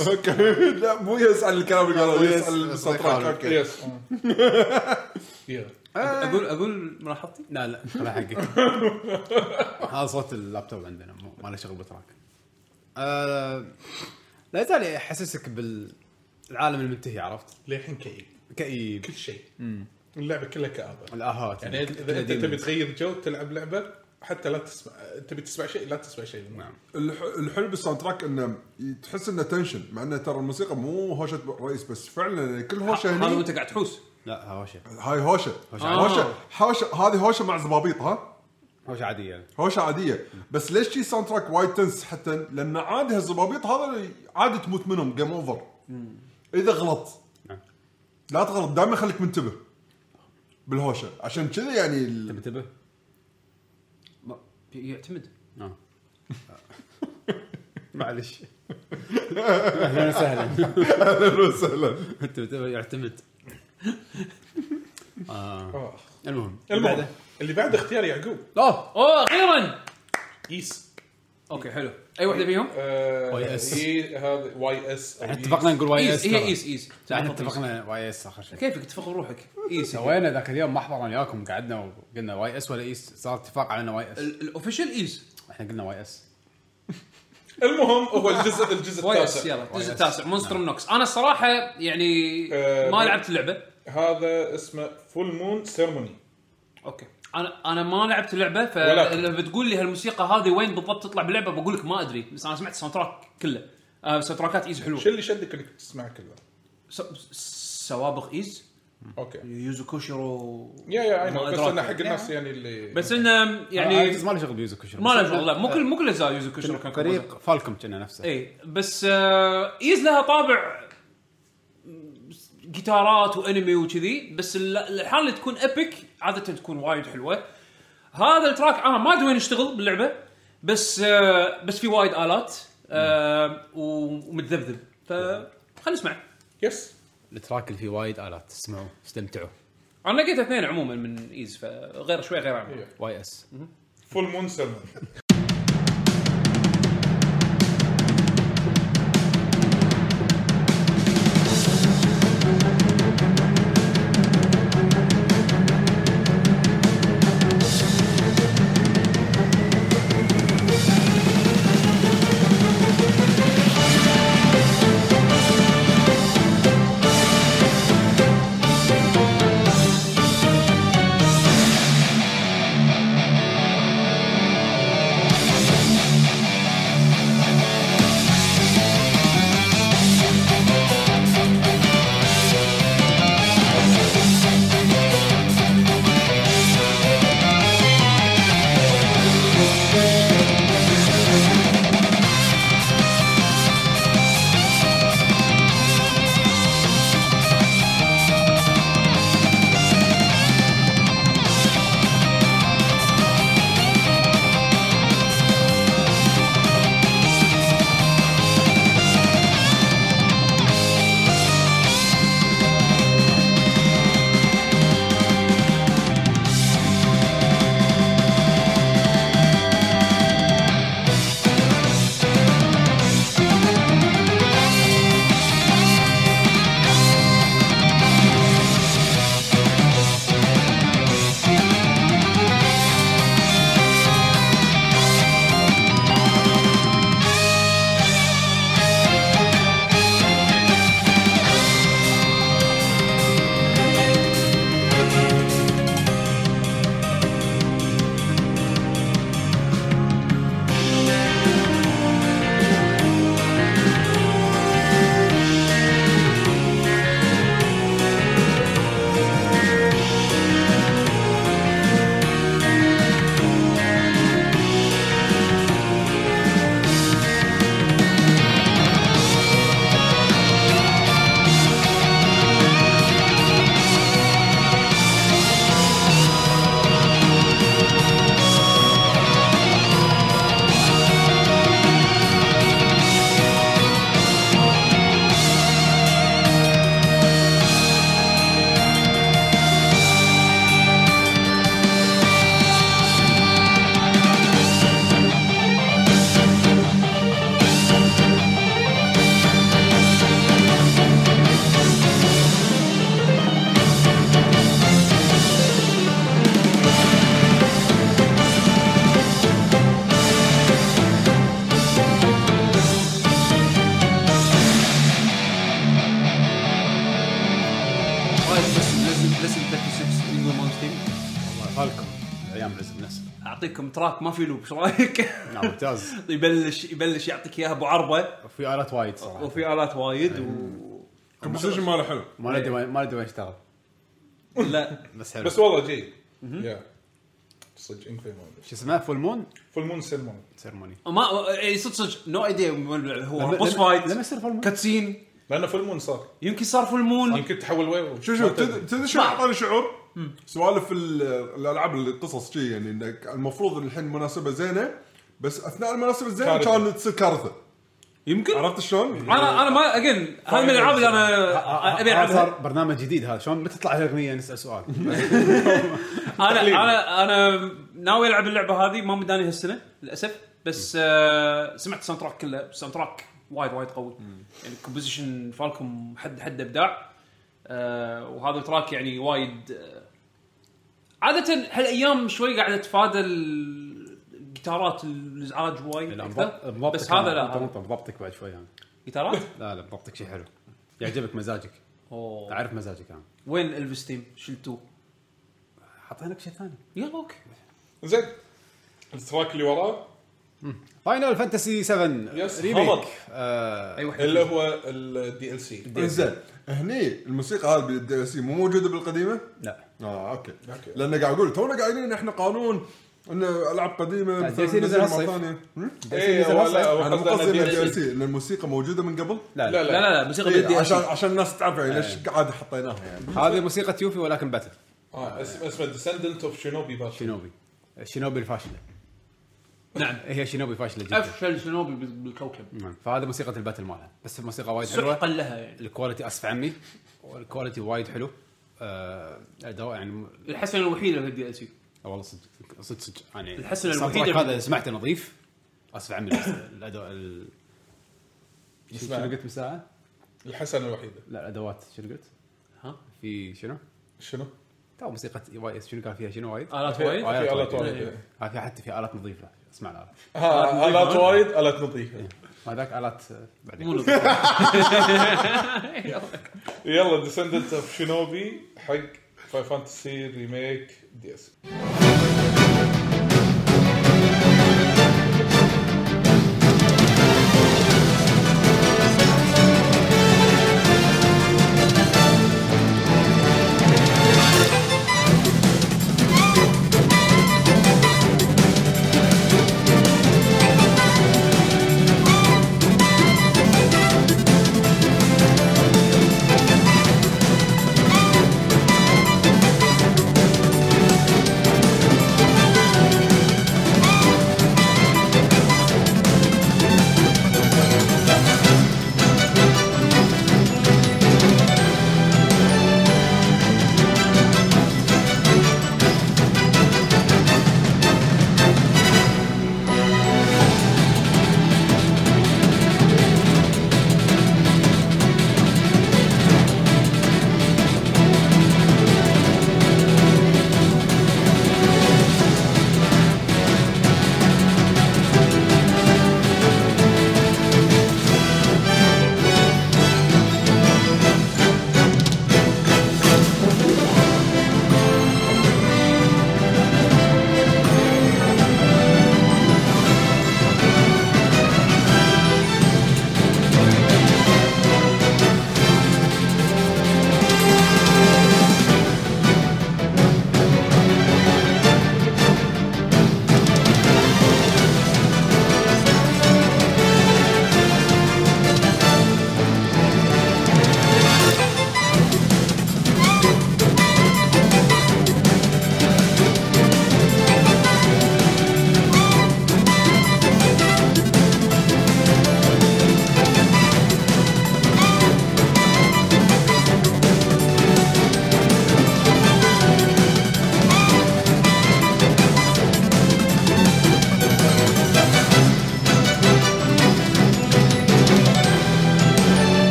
يس. أوكي. لا مو يسأل الكلام اللي مو يس- بس السطرات. أوكي. يس. يلا أقول أقول ملاحظتي؟ لا لا خلها حقك هذا صوت اللابتوب عندنا ما له شغل بتراك. آه لا يزال يحسسك بالعالم المنتهي عرفت؟ للحين كئيب. كئيب. كل شيء. اللعبة كلها كآبة. الآهات. يعني إذا أنت تبي تغير جو تلعب لعبة حتى لا تسمع تبي تسمع شيء؟ لا تسمع شيء. نعم. الح- الحلو بال soundtrack إنه تحس إنه tension مع إنه ترى الموسيقى مو هوشة رئيس بس فعلا كل هوشة هذا هني وأنت قاعد تحوس. لا هوشة. هاي هوشة. هوشة هوشة هوشة هذه هوشة مع زبابيط ها؟ هوشة عادية. هوشة عادية. بس ليش شي soundtrack وايد tense حتى لأن عادي هالزبابيط هذا عادي تموت منهم game over إذا غلط. نعم. لا تغلط دائما خليك منتبه بالهوشة. عشان كذا يعني ال- تنتبه؟ يعتمد. آه. معلش. أهلا وسهلا. أهلا وسهلا. تنتبه يعتمد. آه. آه. المهم. المهم اللي بعد اختيار يعقوب. اوه أوه أخيرا. yes. okay حلو. أي واحدة فيهم؟ آه، YS. هي هذا YS إحنا. اتفقنا نقول YS هي. Ys Ys. إحنا اتفقنا YS آخر شيء. كيفك؟ تفخر بروحك. Ys سوينا ذاك اليوم محضر أنا وياكم قعدنا وقلنا YS ولا Ys. صار اتفاق على إنه YS. ال official Ys. إحنا قلنا YS. المهم هو الجزء الجزء التاسع. يلا الجزء. التاسع. Monstrum Nox أنا الصراحة يعني آه، ما لعبت اللعبة. هذا اسمه Full Moon Ceremony okay. أنا أنا ما لعبت اللعبة. فاذا بتقول لي هالموسيقى هذه وين بالضبط تطلع باللعبة بقول لك ما أدري بس أنا سمعت ال soundtrack كله آه ساوند تراكات إيز حلوة شو اللي شدك إنك تسمع كله؟ س- سوابق إيز أوكي يوزو كوشيرو يا يا أي ما نو بس. انه حق الناس يعني اللي بس انه يعني ما له شغل بيوزو كشر ما له شغل لا مو كل مو كل اجزاء يوزو كوشيرو كان. فريق فالكم كنا نفسه اي بس آه إيز لها طابع جيتارات وأنمي وكذي بس ال- الحال اللي تكون ابيك عادة تكون وايد حلوة. هذا التراك أنا ما أدري وين يشتغل باللعبة بس آه بس في وايد آلات آه ومتذبذب. فخلينا نسمع. yes ال track اللي فيه وايد آلات اسمعوا استمتعوا. أنا لقيت اثنين عموما من Ys فغير شوي غير إيه. YS. Full Moon track ما في loop إيش رأيك؟ لا ممتاز. يبلش يبلش يعطيك إياها أبو عربة. وفي آلات وايد صراحة. وفي آلات وايد و composition ماله حلو. ما ندري وين- ما ندري وين اشتغل. لا. بس حلو. بس والله جيد. يا صدق إنفي شو اسمه؟ Full Moon Full Moon Sailor Moon Ceremony ما إي صدق صدق no idea هو. boss fight لما يصير full moon cutscene لأنه full moon صار. يمكن صار full moon يمكن تحول وين شوف شوف تد- تدري شو أعطاني شعور؟ سوالف ال- الألعاب القصص شي يعني انك المفروض الحين مناسبة زينة بس أثناء المناسبة الزينة كارثة. كانت تصير كارثة. يمكن. عرفت شلون؟ أنا أنا ما again هذه من الألعاب اللي أنا أبي ألعبها. صار برنامج جديد هذا. شلون؟ متى تطلع الاغنيه نسأل سؤال. أنا أنا أنا ناوي ألعب اللعبة هذه ما مداني هالسنة للأسف. بس آه سمعت ال soundtrack كله. ال soundtrack وايد وايد قوي. يعني composition Falcom حد حد إبداع. آه وهذا ال track يعني وايد آه عادة هالأيام شوي قاعدة تتفادى ال- الجيتارات الازعاج وايد لا، أكثر. بس هذا لا. انت مضبطك بعد شوي يعني. جيتارات؟ لا لا مضبطك شيء حلو. يعجبك مزاجك. أوه. تعرف مزاجك أنا وين إلفيس تيم؟ شلتوه حاطين لك شيء ثاني. يلا okay. زين. ال track اللي وراه؟ Final Fantasy 7 yes، Remake هبط. آه اي واحد اللي هو ال DLC زين. هني الموسيقى هذه بال DLC مو موجودة بالقديمة؟ لا. آه okay. okay. لأن قاعد أقول تونا قايلين إحنا قانون إن ألعاب قديمة لا، مثلاً DLC نزل مرة هالصيف. ثانية. هم؟ اي نزل هو هالصيف. لا هو أنا مو قصدي إن DLC. ال DLC إن الموسيقى موجودة من قبل؟ لا لا. لا, لا. لا لا موسيقى إيه، بالدي عشان عشان عشان الناس تعرف يعني ليش قاعد حطيناها يعني. هذه موسيقى Yuffie ولكن battle آه اسمه اسمه Descendant of Shinobi باشا shinobi. ال shinobi الفاشله نعم. هي shinobi فاشلة جدا. أفشل shinobi بال- بالكوكب. نعم. فهذه موسيقى ال battle مالها. بس الموسيقى وايد حلوة. سحقا لها يعني. ال quality اسف عمي وال quality وايد حلو. آه الاداء يعني الحسنة الوحيدة في ال DLC. آه، والله صدق. صدق صدق. يعني track في- هذا سمعته نظيف. اسف عمي بس الأداء ال... شنو قلت من ساعه؟ الحسنة الوحيدة. لا الأدوات. شنو قلت؟ ها؟ في شنو؟ شنو؟ تو موسيقى وايد. شنو كان فيها؟ شنو وايد؟ آلات في وايد؟ آلات في آلات وايد. في حتى في آلات نظيفة. اسمع الالات ها ألات وايد ألات نظيفه هذاك ألات آه، بعدين. مو. يلا. Descendant of Shinobi حق Final Fantasy Remake DLC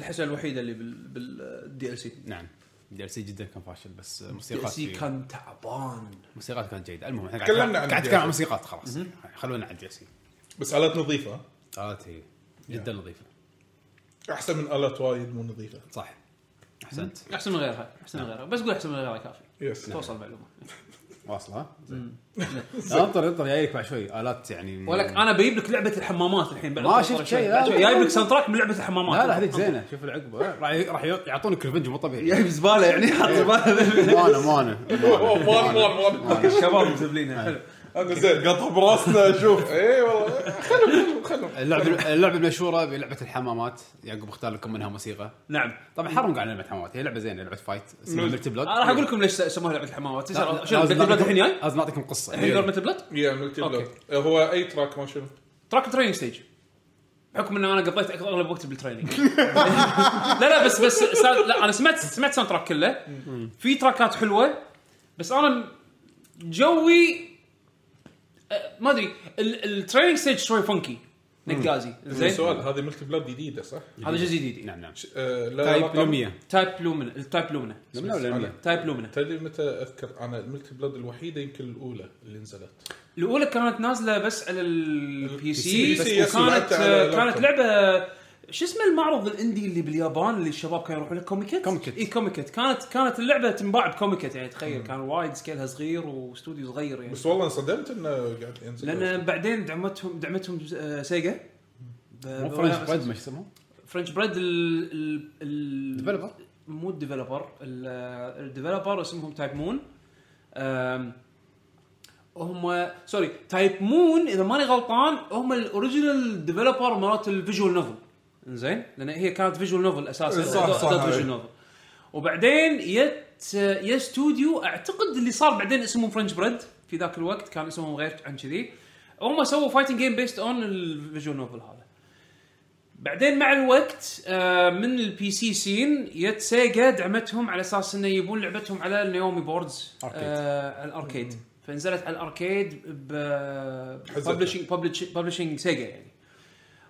الحسنة الوحيدة اللي بال DLC نعم. DLC جدا كان فاشل بس ال DL موسيقات C كان تعبان. موسيقات كانت جيدة. المهم إحنا تكلمنا عن قاعد ال نتكلم عن DLC. موسيقات خلاص. خلونا عن ال DLC بس آلات نظيفة. ها؟ آلات هي جدا نظيفة. أحسن من آلات وايد مو نظيفة. صح. أحسنت. أحسن من غيرها. أحسن من غيرها. بس قول أحسن من غيرها كافي. yes توصل المعلومة. واصلة ها؟ زين. انطر انطر جايك بعد شوي الات يعني. ولك أنا بجيب لك لعبة الحمامات الحين بعد ما شفت. شيء،. جايب لك soundtrack من لعبة الحمامات. لا لا هذيك زينة. شوف العقبة. راح راح يعطونك revenge مو طبيعي. جايب زباله يعني حاط زباله مانا مانا مال مال الشباب مزبلينها حلو. أنا زين قطع براسنا شوف. اي والله. خلهم خلهم اللعبه اللعبه المشهورة بلعبة الحمامات. يعقوب اختار لكم منها موسيقى. نعم. طبعا حرم قاعد لعبه حمامات. هي لعبة زينة لعبة fight اسمها Melty Blood أنا راح أقول لكم ليش سموها لعبة الحمامات. شنو Melty Blood الحين جاي؟ لازم نعطيكم قصة. الحين دور Melty Blood يا Melty. Blood هو أي track ما شنو؟ track training stage بحكم ان أنا قضيت أغلب وقتي بال training لا لا بس بس سا- لا أنا سمعت سمعت soundtrack كله في تراكات حلوة بس أنا جوي ما أدري ال- ال training stage شوي funky نقازي زين زين؟ سؤال هذه Melty Blood جديدة صح؟ هذا جزء جديد. نعم نعم. آه، لا Type. Lumia Type Lumina ال Type Lumina Lumia ولا Lumia؟ Type Lumina تدري متى أذكر؟ أنا ال Melty Blood الوحيدة يمكن الأولى اللي نزلت. الأولى كانت نازلة بس على ال P C بس وكانت كانت. لعبة شو اسمه المعرض ال indie اللي باليابان اللي الشباب كانوا يروحون له؟ Comiket Comiket. إي Comiket كانت كانت اللعبة تنباع ب Comiket يعني تخيل كان وايد scale ها صغير واستوديو صغير يعني. بس والله انصدمت إنه قاعد ينزل. لأن بعدين دعمتهم دعمتهم Sega مو French Bread ما اسمه French Bread ال ال ال developer مو ال developer ال- ال developer اسمهم Type-Moon هم sorry Type-Moon إذا ماني غلطان هم ال original developer مالت ال visual novel زين؟ لأن هي كانت visual novel أساسا صح، صح، visual. novel وبعدين يت يا استوديو أعتقد اللي صار بعدين اسمهم French Bread في ذاك الوقت كان اسمهم غير عن كذي. هم سووا fighting game based on ال visual novel هذا. بعدين مع الوقت آه، من ال PC سين يت Sega دعمتهم على أساس إنه يبون لعبتهم على ال NAOMI boards arcade. آه ال arcade. فنزلت على ال arcade ب publishing Sega يعني.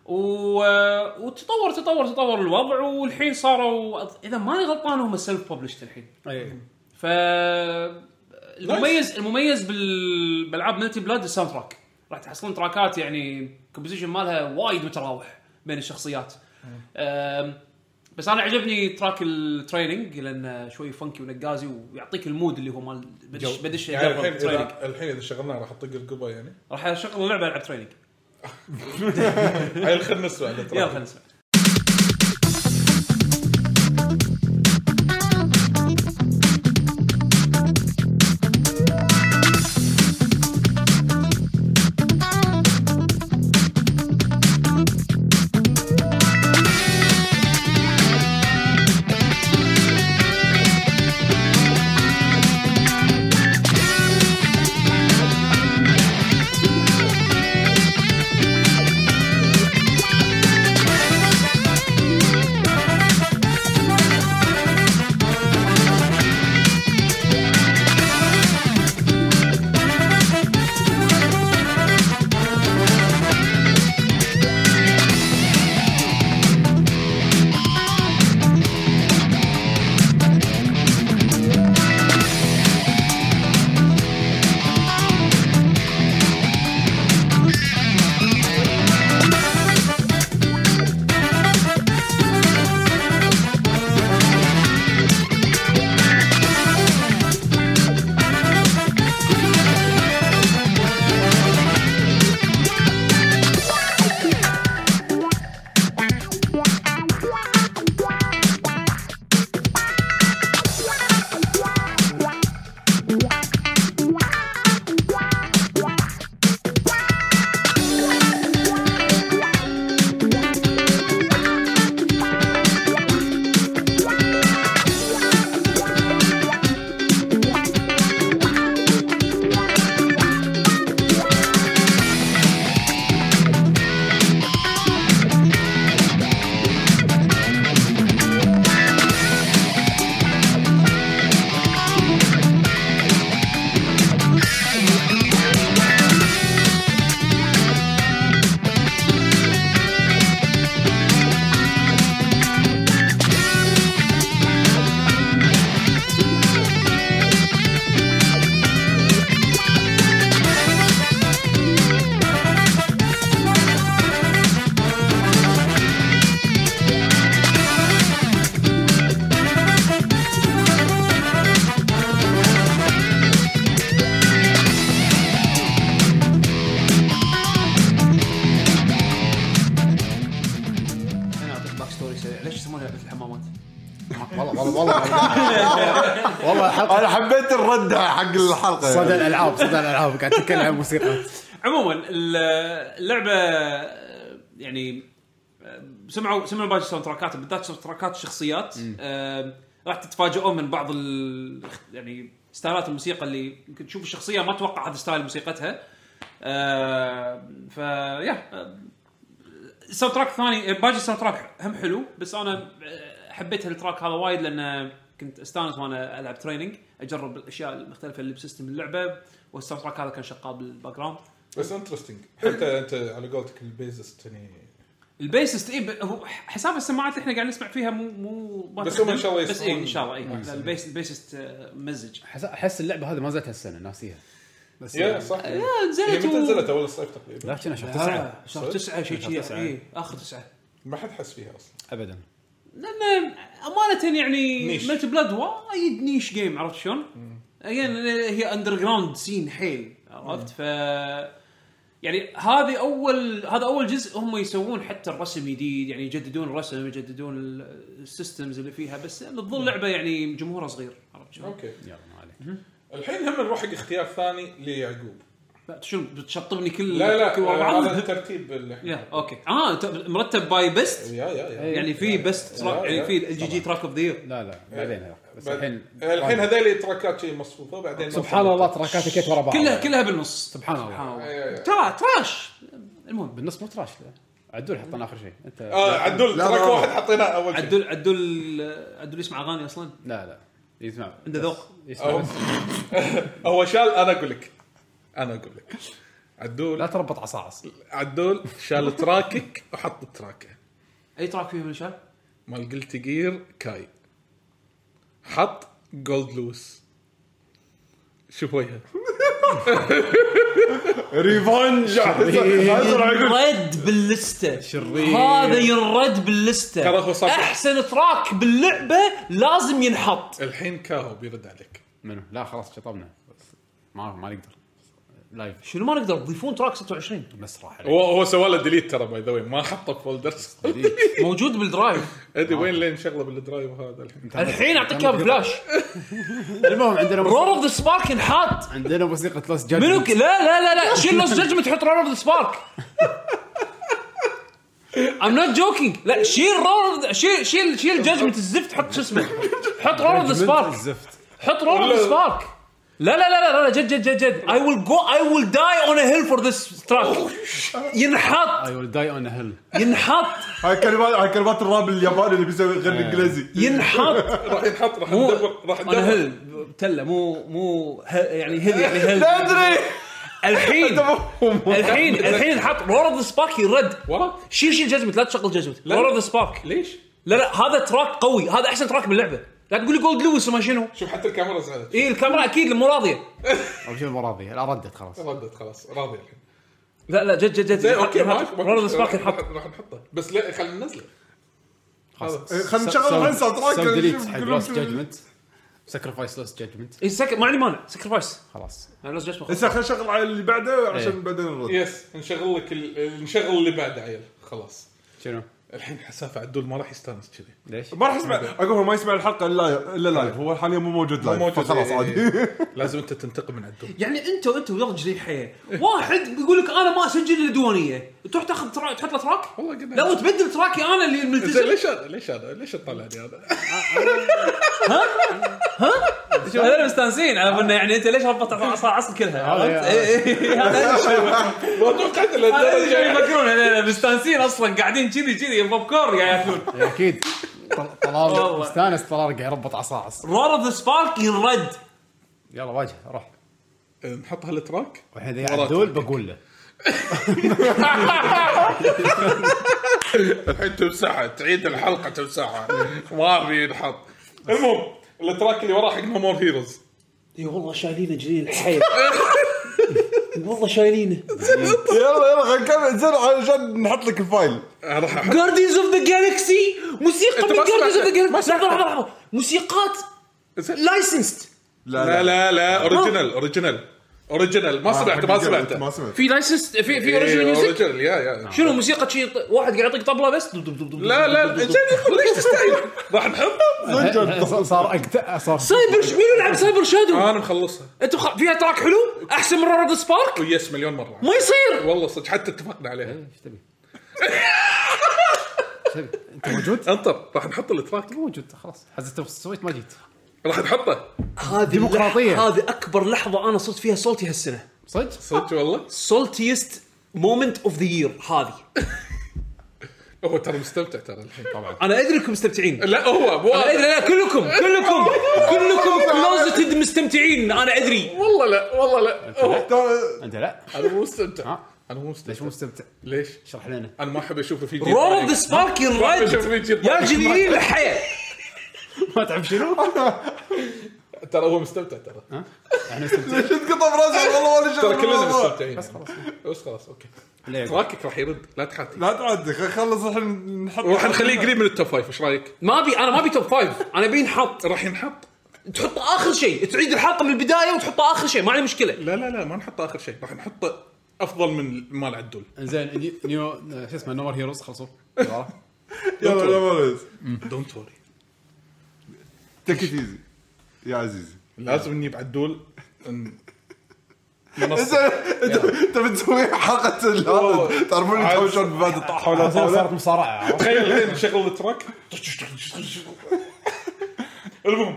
و... وتطور تطور تطور الوضع والحين صاروا إذا ماني غلطان هم self-published الحين. اي ف المميز المميز بال... بالألعاب Melty Blood ال soundtrack راح تحصلون تراكات يعني composition مالها وايد متراوح بين الشخصيات. أم... بس أنا عجبني track ال training لأنه شوي funky ونقازي ويعطيك ال mood اللي هو مال بدش بدش يعني الحين اذا الحين إذا شغلناه راح أطق القبة يعني. راح أشغل اللعبة العب training هاي خلينا نسمع يلا. خلينا نسمع حق الحلقة. صدى. الألعاب صدى الألعاب قاعد تتكلم عن موسيقى. عموما ال- اللعبة آه، يعني آه، سمعوا سمعوا باقي الساوند تراكات بالذات ساوند تراكات الشخصيات. آه، راح تتفاجئون من بعض ال يعني ستايلات الموسيقى اللي يمكن تشوف الشخصية ما تتوقع هذا style موسيقتها. آه، فيا آه، ال soundtrack الثاني باقي ال soundtrack هم حلو بس أنا آه، حبيت ال track هذا وايد لأن كنت أستانس وأنا ألعب training أجرب الأشياء المختلفة اللي ب system اللعبة وال soundtrack هذا كان شغال بال background بس interesting حتى أنت على قولتك ال bassist يعني ال bassist اي ب- هو حساب السماعات اللي إحنا قاعد نسمع فيها مو مو ما بس هم إن شاء الله بس اي إن شاء الله اي ال bass ال bassist أحس- أحس اللعبة هذه ما زالت هالسنة ناسيها. بس يا صح. آه، هي نزلت متى نزلت؟ أول الصيف تقريبا. لا كنا شهر آه، تسعة. شهر تسعة شيء كذي. اي آخر تسعة. ما حد حس فيها أصلا. ابدا. لأن أمانة يعني niche. Melty Blood وايد niche game عرفت شلون؟ again هي underground scene حيل عرفت؟ ف يعني هذه أول هذا أول جزء هم يسوون حتى الرسم جديد يعني يجددون الرسم يجددون ال- ال systems اللي فيها بس تظل لعبة يعني جمهورها صغير عرفت شلون؟ okay. يلا ما عليك. الحين هم نروح حق اختيار ثاني ليعقوب. شنو بتشطبني كل لا لا كل ورا بعض؟ هذا الترتيب اللي إحنا يا أوكي. آه أنت مرتب باي بيست يا يا يا. يعني في بيست يعني. في الجي جي تراك اوف ذا لا لا بعدين هذا. بس الحين الحين هذول تراكات شيء مصفوفة بعدين سبحان الله تراكات كيت ورا بعض. كلها كلها بالنص. سبحان الله. يا. ترى تراش. المهم. بالنص مو تراش. عدول حطينا آخر شيء. انت آه عدول تراك. واحد حطيناه أول شيء. عدول عدول عدول يسمع أغاني أصلا؟ لا لا. يسمع. عنده ذوق. يسمع. هو شال أنا أقول لك. أنا أقول لك. عدول لا تربط عصاعص عدول شال تراكك وحط تراكه. أي تراك فيهم اللي شال؟ مال قلت جير كاي. حط جولد لوس شوف وجهه. ريفانج ينرد باللستة. شرير. هذا ينرد باللستة. ترى هو صار- أحسن تراك باللعبة لازم ينحط. الحين كاهو بيرد عليك. منو؟ لا خلاص شطبنا. ما ما نقدر. live شنو ما نقدر تضيفون track 26 بس راح هو هو سوى له delete ترى by the ما حطه في folders موجود بال drive أدري وين لين شغلة بال drive هذا. الحين الحين أعطيك اياه بفلاش. المهم عندنا Roar of the Spark ينحط عندنا موسيقى Lost منو Judgment ك... لا لا لا لا. شيل Lost Judgment حط Roar of the Spark I'm not joking. لا شيل Roar شيل شيل شيل Judgment الزفت حط شو اسمه. حط Roar of the Spark الزفت. حط Roar of the Spark لا لا لا لا لا جد جد جد جد. I will go I will die on a hill for this track ينحط. اي will die on hill ينحط. هاي كلمات هاي كلمات الراب الياباني اللي بيسوي يغني انجليزي ينحط. راح ينحط راح مو ندبر راح ندبر hill. تله مو مو يعني hill يعني hill لا أدري. الحين الحين الحين نحط Roar of the Spark يرد. ورا؟ شيل شيل Judgment لا تشغل Judgment Roar of the Spark ليش؟ لا لا هذا track قوي. هذا أحسن track باللعبة. لا تقول لي Goldlewis وما شنو؟ شوف حتى الكاميرا زعلت اي الكاميرا أكيد مو راضيه أو شنو المراضي لا ردت خلاص. ردت خلاص راضي الحين. لا لا جد جد جد. زين okay Spark راح- نحطه. بس لا خلينا ننزله. خلاص. خلينا نشغل الحين sound track delete حق كلهم Lost شنو. Judgment sacrifice Lost Judgment اي سك... ما عندي مانع. sacrifice خلاص. أنا جسمه هسه خلينا نشغل على اللي بعده عشان إيه. بعدين نرد. yes نشغل لك ال- نشغل اللي بعده عيل. خلاص. شنو؟ الحين حسافة عدول ما راح يستانس كذي. ليش؟ ما راح يسمع أقول هو ما يسمع الحلقة إلا الا live هو حاليا مو موجود مو live موجود فخلاص إيه، عادي. إيه. لازم أنت تنتقم من عدول. يعني أنت انت ويا رجلي حيه واحد يقول لك أنا ما أسجل الديوانيه تروح تاخذ track تحط له track؟ والله قلنا لا وتبدل track ي أنا اللي ملتزم ليش هذا ليش هذا ليش تطلعني هذا؟ هذول مستانسين. على انه يعني أنت ليش ربطت عصر كلها؟ هذا عرفت؟ إيه، إيه، هذا. ما توقعت لهالدرجه يفكرون. مستانسين أصلا قاعدين كذي كذي. بوب كورن قاعد ياكلون أكيد. طلال والله. مستانس طلال قاعد يربط عصاعص Roar of the Spark ينرد يلا واجه روح. نحط هال track والحين اذا وراك عدول track ك. بقول له. الحين تمسحها تعيد الحلقة تمسحها ما في ينحط. المهم ال track اللي وراه حق No More Heroes اي والله شايلينه جليل الحيل والله شايلينه. يلا يلا خلينا نكمل زين عشان نحط لك ال file. Guardians of the Galaxy موسيقى من Guardians of the Galaxy لحظة لحظة لحظة. موسيقات. licensed لا لا. لا original original original ما سمعته ما سمعته. ما سمعت في license في في إيه، original music original يا يا. شنو موسيقى شي واحد قاعد يعطيك طبلة بس؟ لا لا زين ليش تستعجل راح نحطه؟ صار. صار سايبر مين يلعب Cyber Shadow؟ أنا مخلصها. أنتم خ... فيها track حلو؟ أحسن من Roar Spark ويس مليون مرة. ما يصير. والله صدق حتى اتفقنا عليها. إيش تبي؟ إيش تبي؟ أنت موجود؟ أنطر راح نحط ال track موجود خلاص. حزت سويت ما جيت. راح نحطه هذه ديمقراطية. اللح- هذه أكبر لحظة أنا صرت فيها salty هالسنة. صدق؟ صدق والله. saltiest moment of the year هذه. هو ترى مستمتع ترى الحين طبعا. أنا أدري إنكم مستمتعين. لا هو مو أنا أدري لا كلكم كلكم كلكم كلوزتد مستمتعين أنا أدري. والله لا والله لا. هو- ترى- أنت لا؟ أنا مو مستمتع. ها؟ أنا مو ليش مستمتع مو مستمتع؟ ليش؟ اشرح لنا. أنا ما أحب أشوفه في جيب رول ضايق. ذا سبارك يا. جنين الحياة ما تعرف شنو؟ ترى هو مستمتع ترى. إحنا مستمتعين ليش تقطع براسك والله ولا شيء ترى كلنا مستمتعين. بس خلاص. بس خلاص okay؟ track ك راح يرد. لا تحاتي لا تعدي خل- خلص الحين نحط وراح نخليه قريب من ال top five إيش رأيك؟ ما أبي أنا ما أبي top five أنا أبي نحط راح ينحط؟ تحطه آخر شيء. تعيد الحلقة من البداية وتحطه آخر شيء. ما عندي مشكلة. لا لا لا ما نحطه آخر شيء. راح نحطه أفضل من مال عدول. زين ني- new شو اسمه No More Heroes خلصوا. يلا يلا don't worry take easy يا عزيزي. لازم نجيب عدول ن- انت. انت إنت بتسوي حلقة هذا تعرفون. يتهاوشون ببعض. الطاحه ولا صارت مصارعة؟ تخيل الحين نشغل ال track. المهم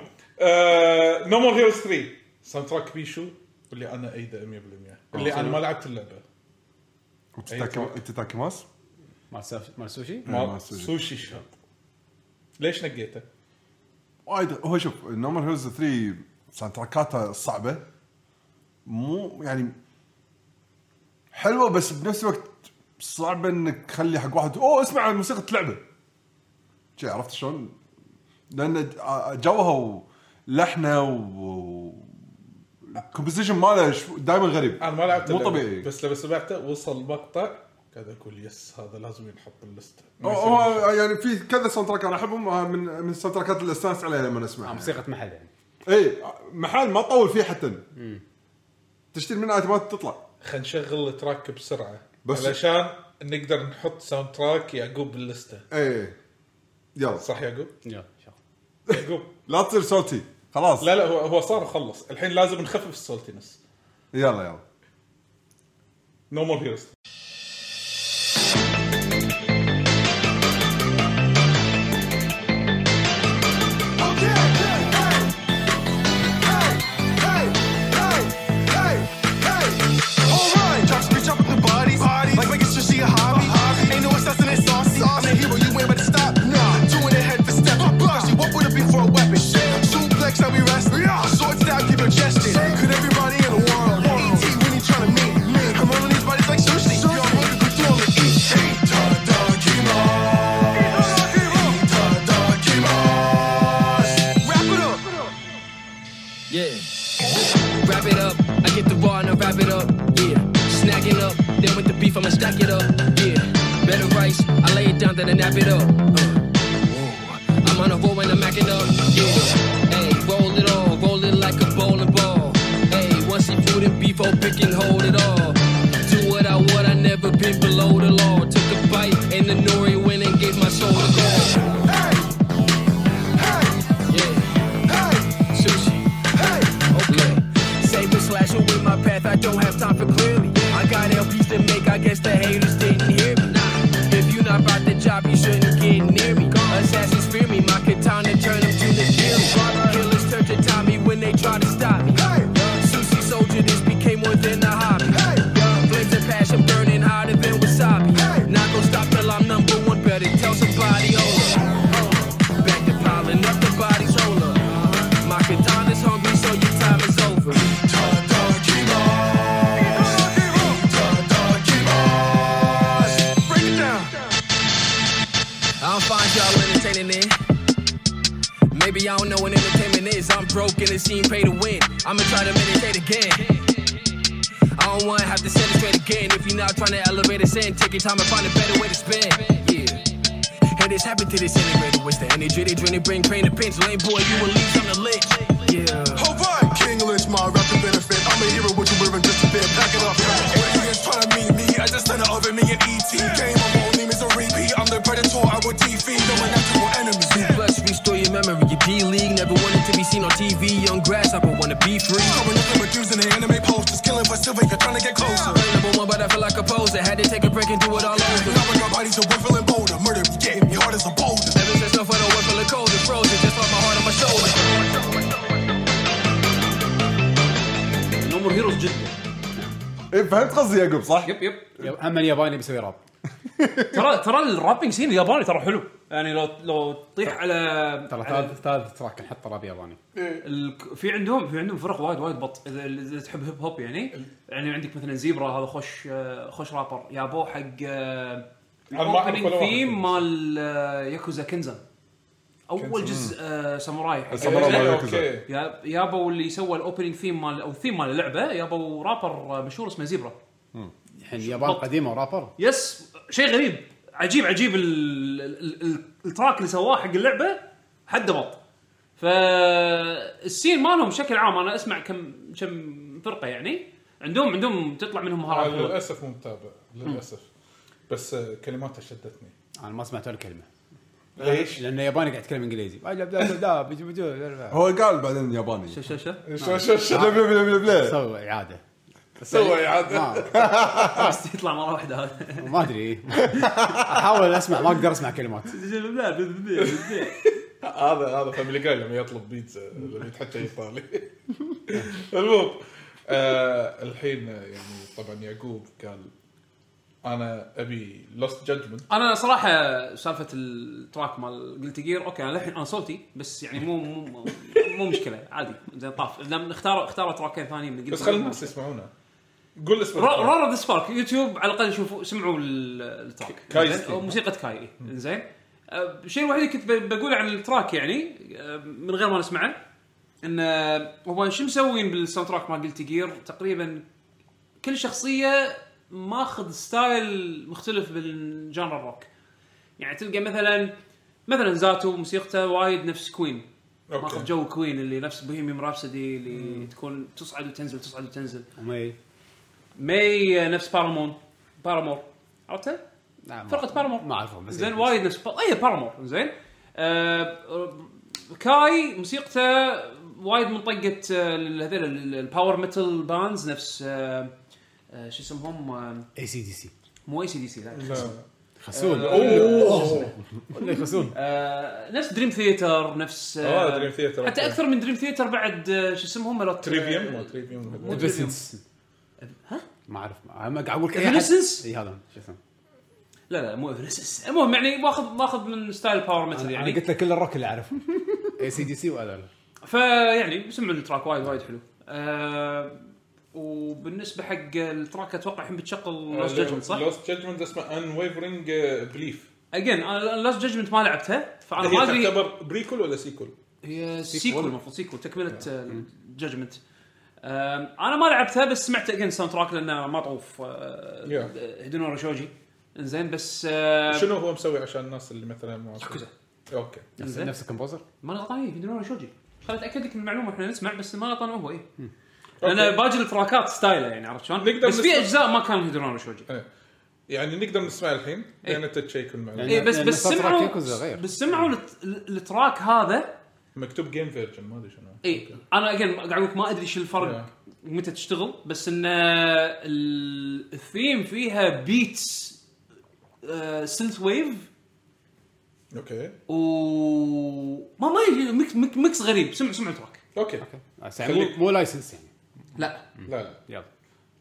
No More Heroes 3 soundtrack بيشو اللي أنا ايده 100% اللي أنا ما لعبت اللعبه تتاكي ماس؟ مال ساف- مال سوشي؟ ما مال سوشي. سوشي shop ليش نقيته؟ وايد هو شوف No More Heroes 3 soundtrack اتها صعبة. مو يعني حلوة بس بنفس الوقت صعبة إنك تخلي حق واحد أوه اسمع موسيقى لعبه شي عرفت شلون؟ لأن جوها ولحنه و ال composition ماله دائما غريب. أنا ما لعبت مو طبيعي. بس لما سمعته وصل مقطع قاعد أقول yes هذا لازم ينحط باللسته هو ينشال. يعني في كذا soundtrack أنا أحبهم آه، من من ال soundtrack ات اللي أستانس عليها لما اسمعها موسيقى محل يعني. اي محل ما تطول فيه حتى. تشتري منه ايتمات تطلع. خلينا نشغل ال track بسرعة. بس- علشان نقدر نحط soundtrack يعقوب باللسته اي يلا. صح يعقوب؟ يلا يعقوب. لا تصير salty خلاص. لا لا هو هو صار وخلص الحين لازم نخفف ال saltiness يلا يلا. نو مور هيروز Then I nap it up. Uh. I'm on a roll and I'm macking up. Yeah. Hey, roll it all. Roll it like a bowling ball. Hey, once he food and beef, oh, pick and hold it all. Do what I would, I never been below the law. Took a bite and the nori went and gave my soul a call. Hey. Hey. Yeah. Hey. Sushi. Hey, okay. Slasher with my path, I don't have time for clearly. I got LPs to make, I guess the haters try to stop me. Sushi soldier, this became more than a hobby. Flames of passion burning hotter than wasabi. Not gonna stop till I'm number one, better tell somebody, hold up. Uh, back to piling up the bodies, hold up. My katana's hungry, so your time is over. Break it down. I don't find y'all entertaining it. Maybe I don't know what entertainment is. I'm broke and it seemed pay to win. I'ma try to meditate again. I don't wanna have to set it straight again. If you're not trying to elevate us in, take your time and find a better way to spend. Yeah. And this happened to this integrated. What's the energy they drain? They bring pain to pinch. Lame boy, you will leave, I'm the lich. Yeah. hold on, King Lynch, my rapper benefit. I'm a hero, what you wearing just a bit, pack it up. Aliens trying to meet me, I just sent it over me and ET. TV. Young grasshopper wanna be free. In reviews in the anime posters, killing for silver, you're trying to get closer. Play number one, but I feel like a poser. Had to take a break and do it all over. Now I got bodies Woodville and Boulder. Murder be getting me hard as a boulder. Ever since I felt the work the cold and frozen, just off my heart on my shoulder. نومر هيروز جدا إيه، فهمت قصدي يعقوب صح؟ يب يب يب- هم الياباني بيسوي راب ترى ترى الرابنج سين الياباني ترى حلو يعني لو لو تطيح على ترى على ثالث ثالث track نحط راب ياباني. في عندهم في عندهم فرق وايد وايد بط اذا إذا تحب hip hop يعني. يعني عندك مثلا زيبرا هذا خوش آه، خوش رابر يابوه حق آه، أنا ما أعرف ال opening ولا واحد ثيم فيهم. مال آه، ياكوزا كنزن أول جزء آه، ساموراي حق ساموراي ياكوزا. مال إيه، ياكوزا. okay يا يابوا اللي سوى ال opening theme مال أو الثيم مال اللعبة يابوا رابر مشهور اسمه زيبرا الحين اليابان قديمة ورابر يس شيء غريب. عجيب عجيب ال ال ال ال track اللي سواه حق اللعبة حد بط. فال scene مالهم بشكل عام أنا أسمع كم كم فرقة يعني. عندهم عندهم تطلع منهم مهارات. للأسف مو متابع للأسف. بس آه، كلماته شدتني أنا ما سمعت ولا كلمة. ليش؟ لأن الياباني قاعد يتكلم إنجليزي. هو قال بعدين ياباني. شو شو شو؟ شو شو بلا. سوى إعادة. سوى اعاده ما بس يطلع مرة واحدة هذا ما أدري. أحاول أسمع ما أقدر أسمع كلمات. هذا هذا Family Guy لما يطلب بيتزا لما يتحكى إيطالي. المهم آه الحين يعني طبعا يعقوب قال أنا أبي Lost Judgment أنا صراحة سالفة ال track مال Guilty Gear okay أنا الحين أنا صوتي بس يعني مو مو مو مشكلة عادي. زين طاف. لما اختاروا اختاروا track ين ثانيين من بس خلي الناس يسمعونا قول اسم را- ال track. رارا the spark يوتيوب على الأقل شوفوا سمعوا ال- ال track كاي زين؟ ستيم. أو موسيقى كاي. زين أه، الشيء الوحيد اللي كنت بقوله عن ال track يعني أه، من غير ما نسمعه إن أه، هو شو مسوين بال soundtrack مال Guilty Gear تقريبا كل شخصية ماخذ style مختلف بال genre ال rock يعني تلقى مثلا مثلا زاتو موسيقته وايد نفس Queen okay. ماخذ جو Queen اللي نفس Bohemian Rhapsody اللي تكون تصعد وتنزل تصعد وتنزل ماي نفس Paramore. Paramore. عرفتها؟ لا، ما- فرقة Paramore. ما أعرفهم بس زين وايد نفس با... اي Paramore. زين. آه... كاي موسيقته وايد من طقة آه، هذول ال- ال power metal bands نفس آه... آه... شو اسمهم آه... اي سي دي سي مو اي سي دي سي لا. خسول أوه. ولا آه... نفس Dream Theater نفس آه دريم ثيتر حتى أكثر من Dream Theater بعد آه... شو اسمهم Trivium مو Trivium مو ها؟ ما أعرف. ما قاعد أقول Evanescence؟ إي هذا شو اسمه؟ لا لا مو Evanescence المهم يعني ماخذ ماخذ من style power metal أنا يعني. أنا قلت لك كل الروك اللي أعرفه. إي سي دي سي وهذا فيعني سمعوا ال track وايد وايد حلو. آه وبالنسبة حق ال track أتوقع الحين بتشغل Lost Judgment صح؟ Lost Judgment اسمه Unwavering Belief again أنا Lost Judgment ما لعبتها فأنا ما ادري تعتبر prequel ولا sequel؟ هي sequel المفروض sequel تكملة Judgment أنا ما لعبتها بس سمعت again soundtrack لأنه مطعوف Yeah. هيدونوري شوجي إنزين بس آه، شنو هو مسوي عشان الناس اللي مثلا ما ياكوزا. okay. نفس ال composer ما غلطان هيدونوري شوجي خليني أتأكد لك من المعلومة إحنا نسمع بس ما غلطان هو إيه. لأن باقي ال track ات style ه يعني عرفت شلون؟ بس في أجزاء ما كان هيدونوري شوجي إيه. يعني نقدر نسمع الحين إيه. لأن انت check المعلومة. اي بس لأن بس سمعوا. بس سمعوا الت- ال track هذا مكتوب game version ما أدري شنو. إي أنا again قاعد أقول لك ما أدري شو الفرق متى تشتغل بس إن ال- الثيم فيها beats synthwave okay. و ما mix, mi- mix غريب. سمع سمع ال track. okay. يعني مو مو license يعني. لا. لا لا. يلا.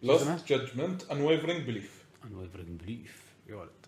Lost Judgment Unwavering Belief unwavering belief. يا ولد.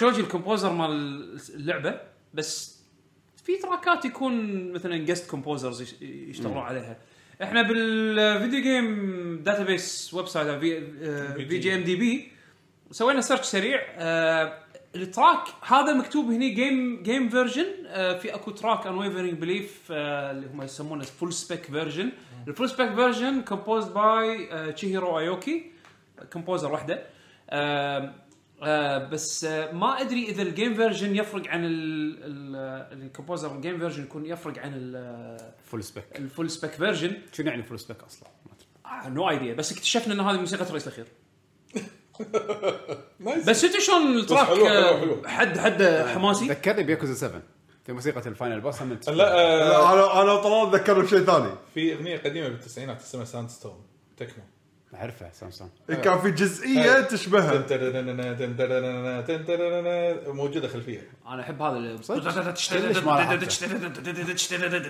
شوجي ال composer مال اللعبة بس في track ات يكون مثلا guest composers يشتغلون عليها. إحنا بالفيديو game database website في في جي ام دي بي سوينا search سريع آه ال track هذا مكتوب هني game game version آه في أكو track Unwavering Belief آه اللي هم يسمونه full spec version ال full spec version composed by تشيهيرو ايوكي composer واحدة آه آه بس آه ما أدري إذا ال game version يفرق عن ال composer ال game version يكون يفرق عن full spec ال full spec version شنو يعني full spec أصلا؟ no idea بس اكتشفنا إن هذه موسيقى الرئيس الأخير. بس انت شلون ال track حلو- حلو- آه، حلو. حد حد حماسي؟ ذكرني بياكوزا 7 في موسيقى ال final boss هم آه، لا، أنا أنا طلال ذكرني بشيء ثاني. في أغنية قديمة بالتسعينات اسمها Sandstorm techno اعرفها سامسونج كان في جزئيه تشبهها موجوده خلفيه أنا احب هذا ال- كلش ما راح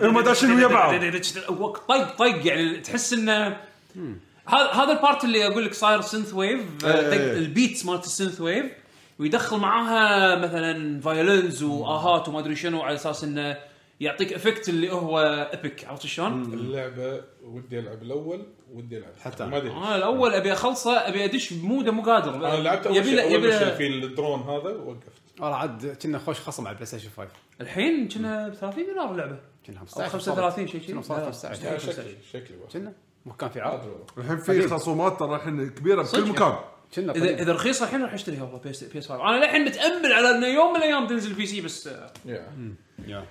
هم داشين ويا بعض. طق طق يعني تحس انه هذا هذا ال part اللي أقول لك صاير synthwave إيه، إيه. ال beats مالت ال synthwave ويدخل معاها مثلا violins واهات وما ادري شنو على أساس انه يعطيك effect اللي هو epic عرفت شلون؟ اللعبه ودي العب الأول ودي ألعب. حتى. ما أدري. أنا الأول أبي أخلصه أبي أدش ب mood ه مو قادر. أنا لعبت أول يبي شيء أول شيء في الدرون هذا ووقفت. والله عاد كنا خوش خصم على البلاي ستيشن 5 الحين كنا ب 30 دولار اللعبة. كنا أو 15 35 شيء شيء. كنا وصلت لا، 15 لا، 15. شكلي. كنا؟ كان في عرض. الحين في خصومات ترى الحين كبيرة؟ بكل مكان. كنا اذا. إذا رخيصة الحين راح أشتريها والله PS PS 5 أنا للحين متأمل على إنه يوم من الأيام تنزل PC بس آه،. يا.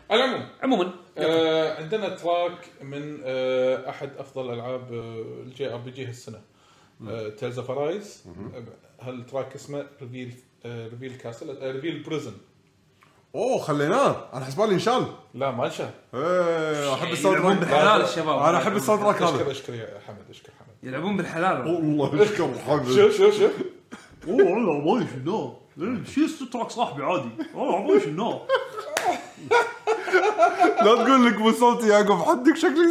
على العموم عموما آه عندنا track من آه أحد أفضل ألعاب آه ال JRPG هالسنة. Tales of Arise هال track اسمه Riville Riville Castle Riville Prison أوه خليناه. أنا حسبالي انشال لا ما انشا إيه أحب ال sound يلعبون track بالحلال الشباب. أنا أحب ال soundtrack أشكر هذا أشكر يا حمد أشكر حمد. يلعبون بالحلال. والله أشكر حمد. شوف شوف شوف اوه والله ما شنو شو التراك صاحبي عادي. والله ما شنو لا تقول لك مو صوتي يعقوب حدك شكلك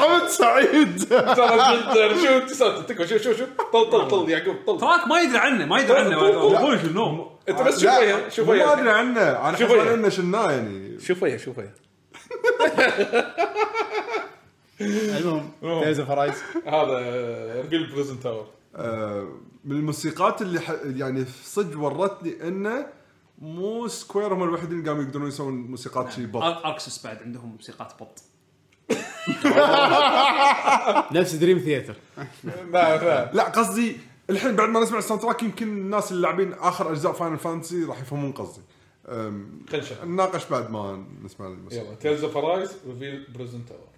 حمد سعيد. ترى كنت- شوف تسوي شوف شوف شوف طل طل طل يعقوب طل. تراك ما يدري عنه ما يدري عنه. ما شنو؟ انت بس شوف وياه شوف ما أدري عنه. أنا شوف. انه شناه يعني. شوف وياه شوف وياه المهم Tales of هذا Riville Prison Tower آه، من الموسيقات اللي ح... يعني صدق ورتني إنه مو Square هم الوحيدين اللي قاموا يقدرون يسوون موسيقات شي بط Arc Sys بعد عندهم موسيقات بط نفس Dream Theater لا قصدي الحين بعد ما نسمع ال soundtrack يمكن الناس اللي لاعبين آخر أجزاء Final Fantasy راح يفهمون قصدي. أم، خلينا نشوف. نناقش بعد ما نسمع الموسيقى. يلا Tales of ارايز ريفيل بريزن تاور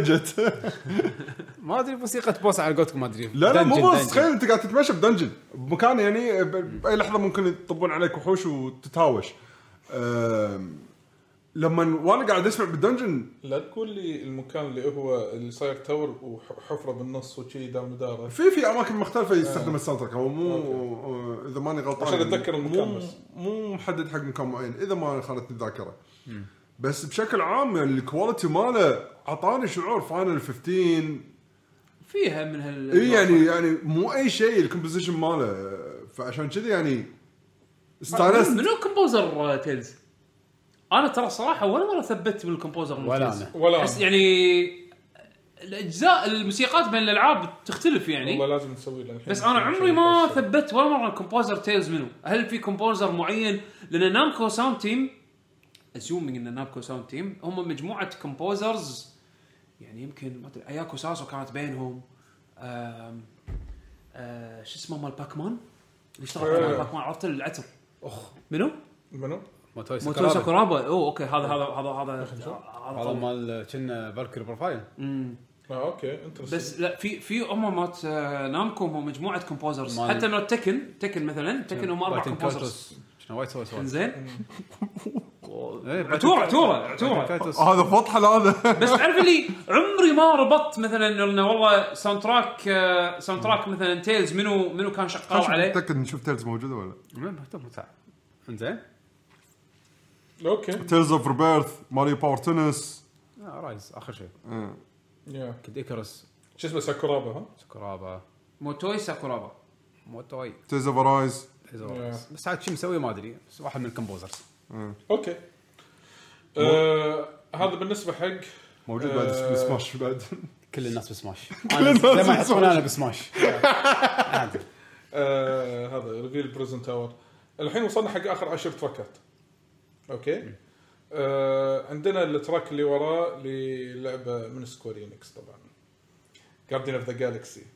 تدمجت ما أدري موسيقى boss على قولتكم ما أدري. لا لا مو dungeon. تخيل أنت قاعد تتمشى ب dungeon بمكان يعني بأي لحظة ممكن يطبون عليك وحوش وتتهاوش. لما وأنا قاعد أسمع بال dungeon لا تقول لي المكان اللي هو اللي صاير tower وحفرة بالنص وشي دار مدارة. في في أماكن مختلفة يستخدم ال soundtrack. هو مو آه، إذا ماني غلطان. عشان أتذكر المكان مو بس. مو محدد حق مكان معين إذا ما خانتني الذاكره بس بشكل عام يعني ال quality ماله أعطاني شعور Final 15 فيها من هال إي يعني يعني مو أي شيء ال composition ماله فعشان كذي يعني استانست منو composer Tales؟ أنا ترى صراحة ولا مرة ثبت بال composer من ولا Tales. أنا. ولا بس أنا. يعني الأجزاء الموسيقات بين الألعاب تختلف يعني والله لازم نسوي له الحين بس أنا عمري ما ثبت ولا مرة composer Tales منو هل في composer معين لأن Namco Sound Team assuming إن Namco Sound Team هم مجموعة composers يعني يمكن ما أدري أياكو ساسو كانت بينهم آه، شو اسمه مال Pac-Man؟ اللي اشتغل على Pac-Man عرفت العتر؟ أخ. منو؟ منو؟ موتوي موتو ساكورابا. ساكورابا أوه okay هذا هذا هذا هذا هذا هذا مال كنا Valkyrie Profile. آه okay بس لا في في هم مات آه، Namco هم مجموعة composers مال- حتى مال Tekken Tekken مثلا Tekken هم أربع composers. شنو؟ وايد سوى سوى. زين إيه، عتوره. عتوره عتوره. هذا فضحة هذا. بس تعرف اللي عمري ما ربطت مثلا إنه والله ساوند تراك ساوند تراك مثلا تيلز منو منو كان شغال عليه؟ متأكد نشوف تيلز موجودة ولا متاع. إنزين؟ أوكي. تيلز اوف ريبيرث ماريو باور تنس. آه، رايز آخر شيء. يا كد ايكروس شو اسمه؟ ساكورابا ها؟ سكرابا موتوي ساكورابا. موتوي. Tales of Arise بس عاد شو مسوي ما أدري. بس واحد من ال composers okay. آه هذا بالنسبة حق موجود بعد آه، سماش بعد. كل الناس بسماش. كل الناس زي ما بسماش. أنا بسماش. عادي. آه هذا Riville Prison Tower الحين وصلنا حق آخر عشر تراكات okay؟ آه عندنا ال track اللي وراه للعبة من Square Enix طبعا. Guardians of the Galaxy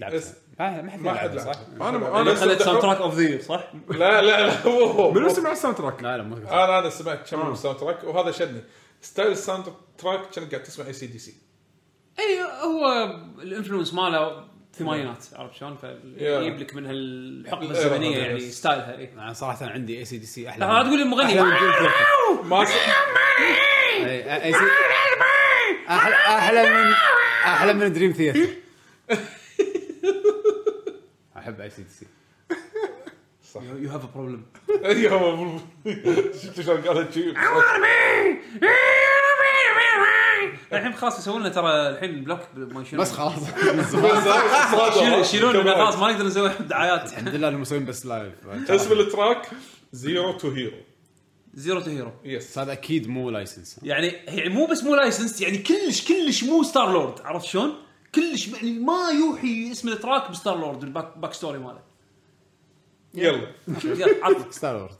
لعبتها. ما ما حد ما حد صح؟ أنا أنا خلت soundtrack of the صح؟ لا لا لا هو هو منو سمع ال soundtrack؟ لا لا مو أنا أنا سمعت كم آه. ال soundtrack وهذا شدني style ال soundtrack كانك قاعد تسمع اي سي دي سي أي هو ال influence ماله الثمانينات عرفت شلون؟ فيجيب لك من هالحقبه الزمنية يعني. style ها اي أنا صراحة عندي اي سي دي سي أحلى لا تقول لي مغني. ما أحلى من أحلى من Dream Theater أحب AC/DC you have a problem شفت شلون قالها شي الحين خلاص يسوون لنا ترى الحين block ما يشيلون بس خلاص. لنا خلاص ما نقدر نسوي دعايات. الحمد لله إنهم مسوين بس live اسم ال track Zero to Hero. Zero to Hero. yes هذا أكيد مو license يعني يعني مو بس مو license يعني كلش كلش مو Star-Lord عرفت شلون؟ كلش يعني ما يوحي اسم ال track ب Star-Lord ال back back story ماله. يلا. يلا عطك Star-Lord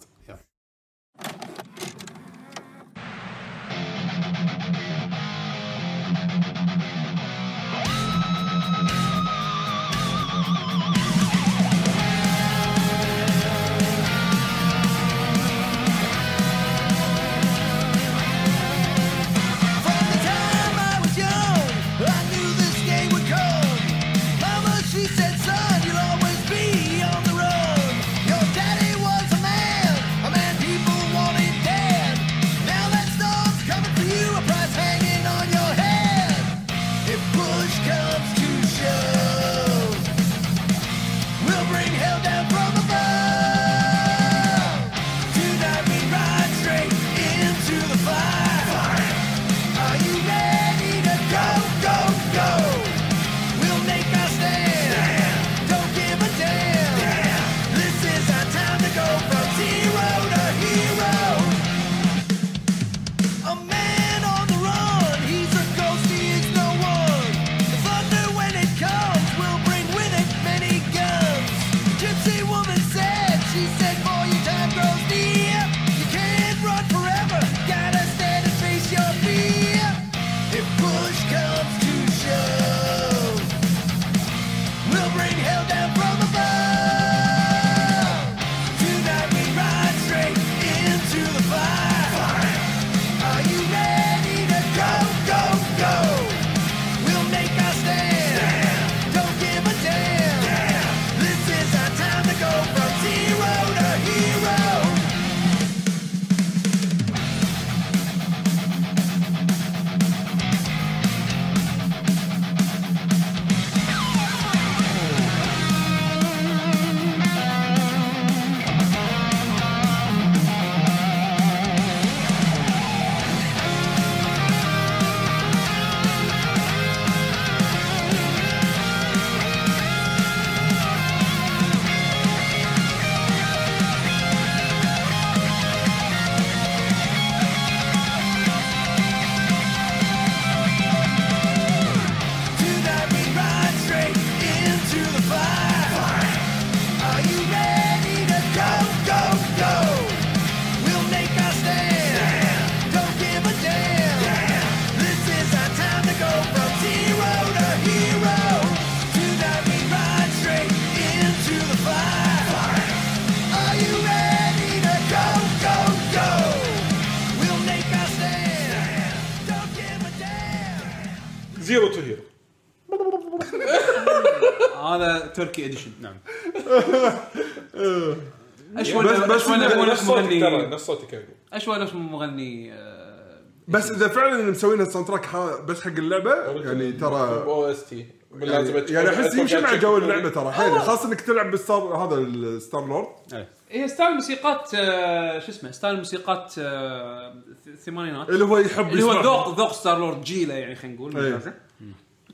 نفس صوتك يعقوب اشوى نفس مغني آه، بس إذا فعلا مسوين ال soundtrack بس حق اللعبة يعني ترى OST يعني, يعني أحس يمشي مع جو اللعبة ترى حيل خاصة إنك تلعب بال Star هذا ال Star-Lord. إيه. هي style موسيقات آه، شو اسمه؟ style موسيقات آه، الثمانينات اللي هو يحب اللي هو. ذوق ذوق Star-Lord جيلة يعني خلينا نقول إيه.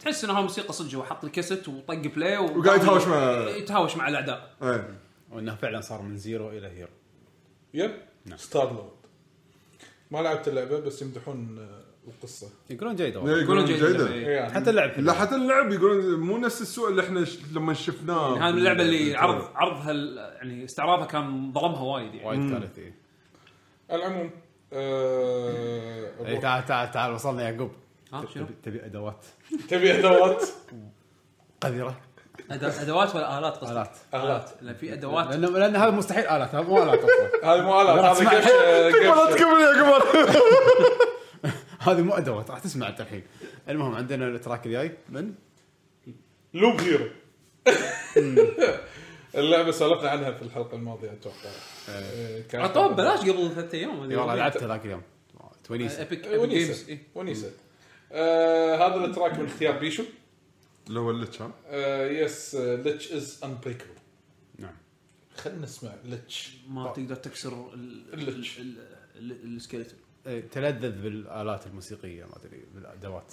تحس انه موسيقى صدق هو حط الكاسيت وطق play وقاعد يتهاوش مع- يتهاوش مع الأعداء. إيه. وإنه فعلا صار من zero إلى hero. yep. Star-Lord ما لعبت اللعبة بس يمدحون آه، القصة يقولون جيدة. يقولون جيدة. جيدة إيه. يعني حتى اللعب. لا حتى اللعب يقولون مو نفس السوء اللي إحنا ش... لما شفناه هذه اللعبة اللي عرض عرضها ال- يعني استعراضها كان ظلمها وايد يعني وايد كانت إيه. العموم آه، إيه، تعال تعال تعال وصلنا يعقوب؟ تبي- أدوات تبي أدوات قذرة أدوات ولا آلات قصدك؟ آلات. آلات. لا في أدوات. لأن لأن هذا مستحيل آلات هذا مو آلات أصلا. هذه مو آلات هذا قفش تكمل يا قمر هذه مو أدوات راح تسمع انت الحين المهم عندنا ال track الجاي. من؟ Loop Hero. اللعبة سولفنا عنها في الحلقة الماضية أتوقع. عطوها ببلاش قبل ثلاث أيام إي والله لعبتها ذاك اليوم. ونيسه ونيسه آه، هذا ال track من اختيار بيشو. اللي هو ال Lich ها yes Lich is Unbreakable نعم. خلينا نسمع Lich. ما تقدر تكسر ال- ال Lich. ال- ال- ال- ال skeleton. إيه، تلذذ بالآلات الموسيقية ما أدري بالأدوات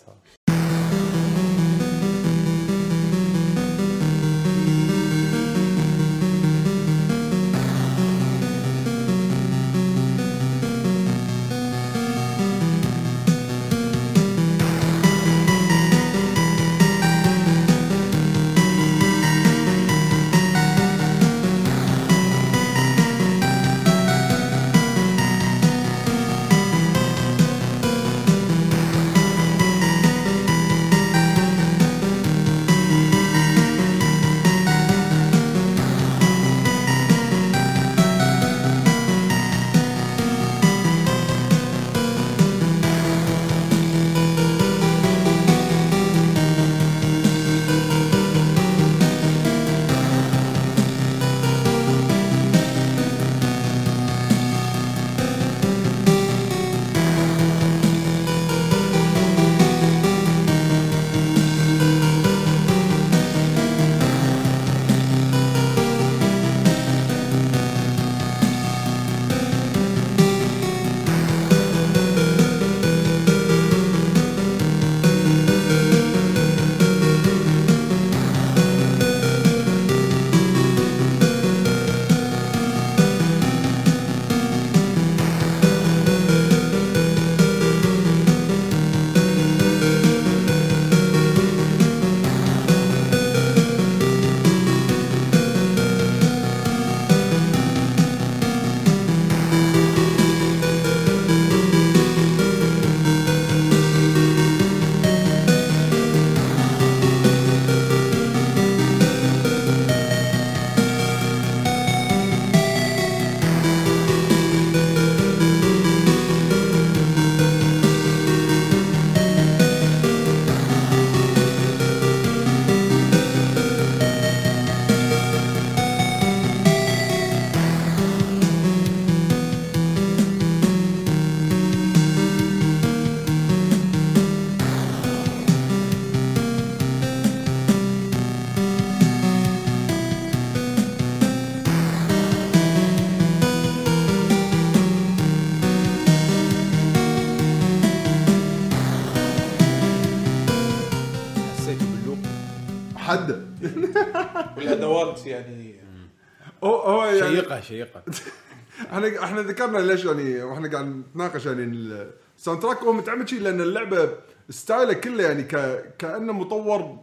شيقه إحنا إحنا ذكرنا ليش يعني وإحنا قاعد نتناقش يعني ال soundtrack هو متعمد شيء لأن اللعبة style ه كله يعني ك... كأنه مطور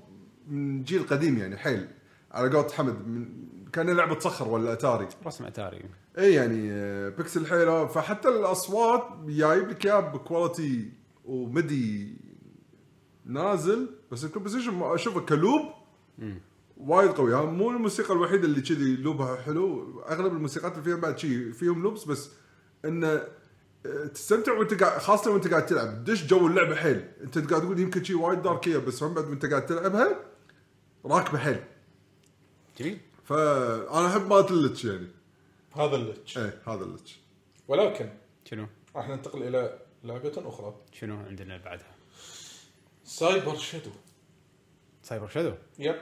من جيل قديم يعني حيل. على قولة حمد من كان لعبة صخر ولا أتاري؟ رسم أتاري. إي يعني آه، بيكسل حيله. فحتى الأصوات جايب لك إياها ب quality وايد نازل بس ال composition أشوفه ك loop. وايد قوي. ها مو الموسيقى الوحيدة اللي كذي loop ها حلو. أغلب الموسيقات اللي فيها بعد شي فيهم loops بس انه آه، تستمتع وأنت قاعد خاصة وأنت قاعد تلعب. دش جو اللعبه حيل. أنت قاعد تقول يمكن شي وايد dark ية بس هم بعد وأنت قاعد تلعبها راكبه حيل. جميل. فانا أحب مالت ال Lich يعني. هذا ال Lich. إيه هذا ال Lich. ولكن شنو؟ راح ننتقل إلى لعبة أخرى. شنو عندنا بعدها؟ Cyber Shadow. Cyber Shadow؟ yep.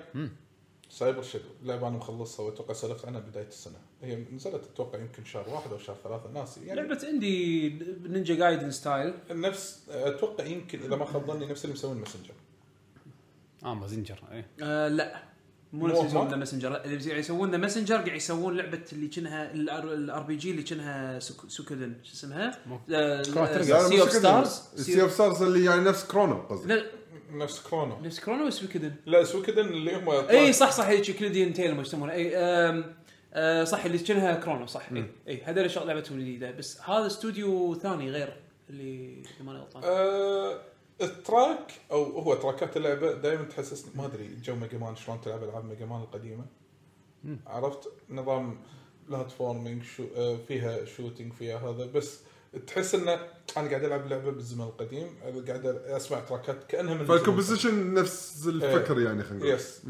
Cyber Shadow لعبه أنا مخلصها وأتوقع سولفت عنها بداية السنة. هي نزلت أتوقع يمكن شهر واحد أو شهر ثلاثة ناسي. يعني لعبه indie Ninja Gaiden style. نفس أتوقع يمكن إذا ما خاب ظني نفس اللي مسوين Messenger آه Messenger إيه. آه لا. مو نفس؟ يسوون The Messenger اللي قاعد يسوون The Messenger قاعد يسوون لعبة اللي كأنها ال RPG اللي كأنها Suik- Suikoden. شو اسمها؟ سي اوف ستارز سي اوف ستارز اللي يعني نفس كرونو قصدي. لا نفس كرونو. نفس كرونو ولا سوكودن؟ لا سويكدن اللي هم إي صح صح هيك كنديان تيل ما يسمونه. إي آم، آه، صح اللي كأنها كرونو صح. اي إي هذول شغل لعبتهم الجديده بس هذا استوديو ثاني غير اللي ماني غلطان. آه التراك أو هو تراكات اللعبة دائما تحسسني ما أدري جو ميجا مان شلون تلعب ألعاب ميجا مان القديمة. عرفت؟ نظام بلاتفورمينج شو آه فيها شوتينج فيها هذا بس تحس إنه أنا قاعد ألعب لعبة بالزمن القديم قاعد أسمع تراكات كأنها من فالكومبوزيشن نفس الفكر إيه. يعني خلينا نقول يس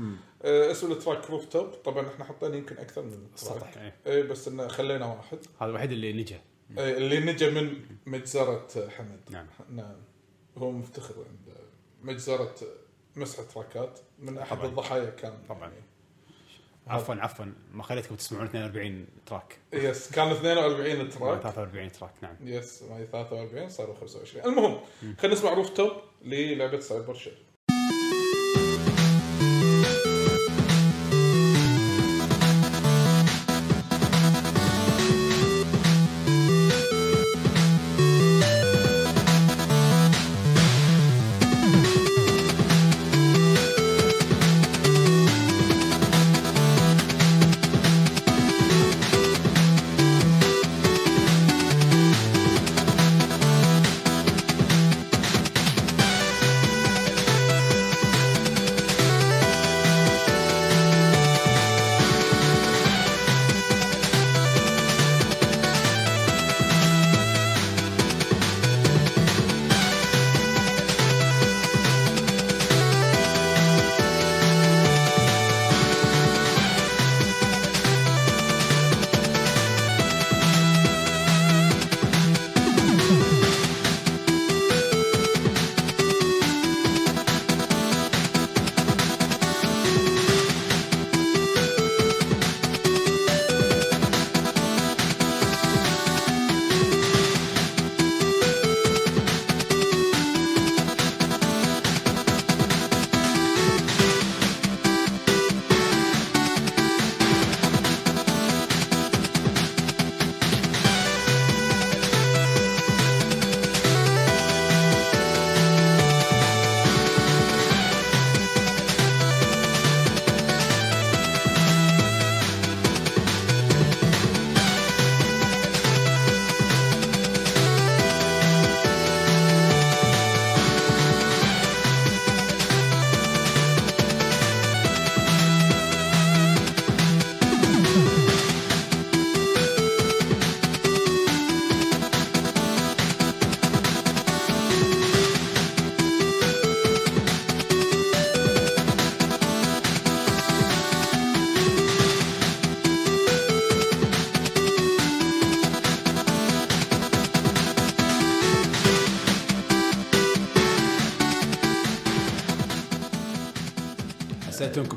آه اسم التراك روف توب طبعا إحنا حطينا يمكن أكثر من سطح، تراك إيه. اي بس إنه خلينا واحد هذا الوحيد اللي نجا إيه، اللي نجا من مجزرة حمد نعم. نعم هو مفتخر عند مجزرة مسح تراكات من أحد طبعاً. الضحايا كان طبعاً. يعني. عفوا عفوا. ما خليتكم تسمعون 42 track. yes كان 42 track. 43 track نعم. yes معي 43 صاروا 25 المهم خلينا نسمع Rooftop للعبة Cyber Shadow.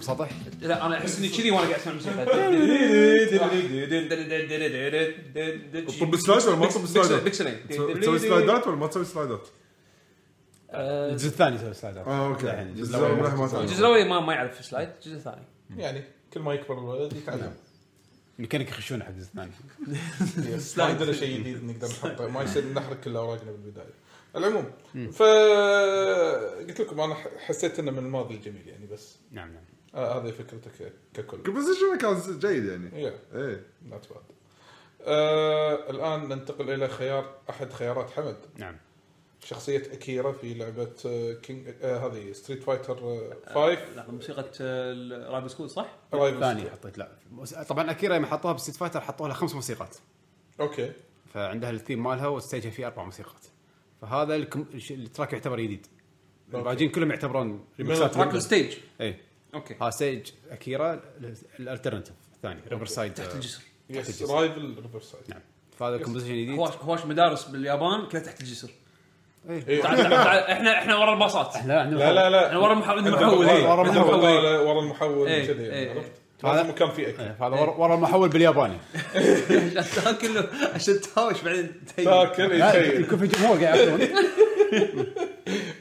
حسيتونكم سطح لا أنا أحس إني كذي وأنا قاعد أسمع موسيقى طب سلايد ولا ما طب سلايدات؟ بكسلين تسوي سلايدات ولا ما تسوي سلايدات؟ الجزء الثاني يسوي سلايدات. آه أوكي. الجزء الأول ما ما يعرف سلايد الجزء الثاني. يعني كل ما يكبر الولد يتعلم. يمكنك يخشون حق الجزء الثاني. ما عندنا شيء جديد نقدر نحطه. ما يصير نحرق كل أوراقنا بالبداية. العموم فقلت لكم أنا حسيت إنه من الماضي الجميل يعني بس. نعم نعم. آه هذه فكرتك ككل. composition كان جيد يعني؟ yeah إيه. not bad آه الآن ننتقل إلى خيار أحد خيارات حمد. نعم. شخصية أكيرا في لعبة آه King آه هذه Street Fighter 5 لا موسيقى Rival School صح؟ Rival ثاني. حطيت لا. طبعا أكيرا لما حطوها ب Street Fighter حطوا لها خمس موسيقات. okay. فعندها الثيم مالها و stage ها فيه أربع موسيقات. فهذا الكم... الش- ال track يعتبر جديد. الباقيين كلهم يعتبرون ريمكسات track ال stage اي okay. ها stage أكيرا ال alternative الثاني Riverside تحت الجسر yes Rival Riverside نعم. فهذا ال composition جديد. هواش هواش مدارس باليابان كلها تحت الجسر. إيه. تعال تعال تعال إحنا إحنا ورا الباصات. لا لا لا لا. إحنا ورا المح- عندنا عندنا محول ورا- إيه. المحول. ورا المحول إيه، إيه، يعني إيه. عرفت؟ لازم مكان فيه أكل. هذا ورا ورا المحول بالياباني. عشان تاكل عشان تهاوش بعدين. تاكل يكون في جمهور قاعد ياكلون.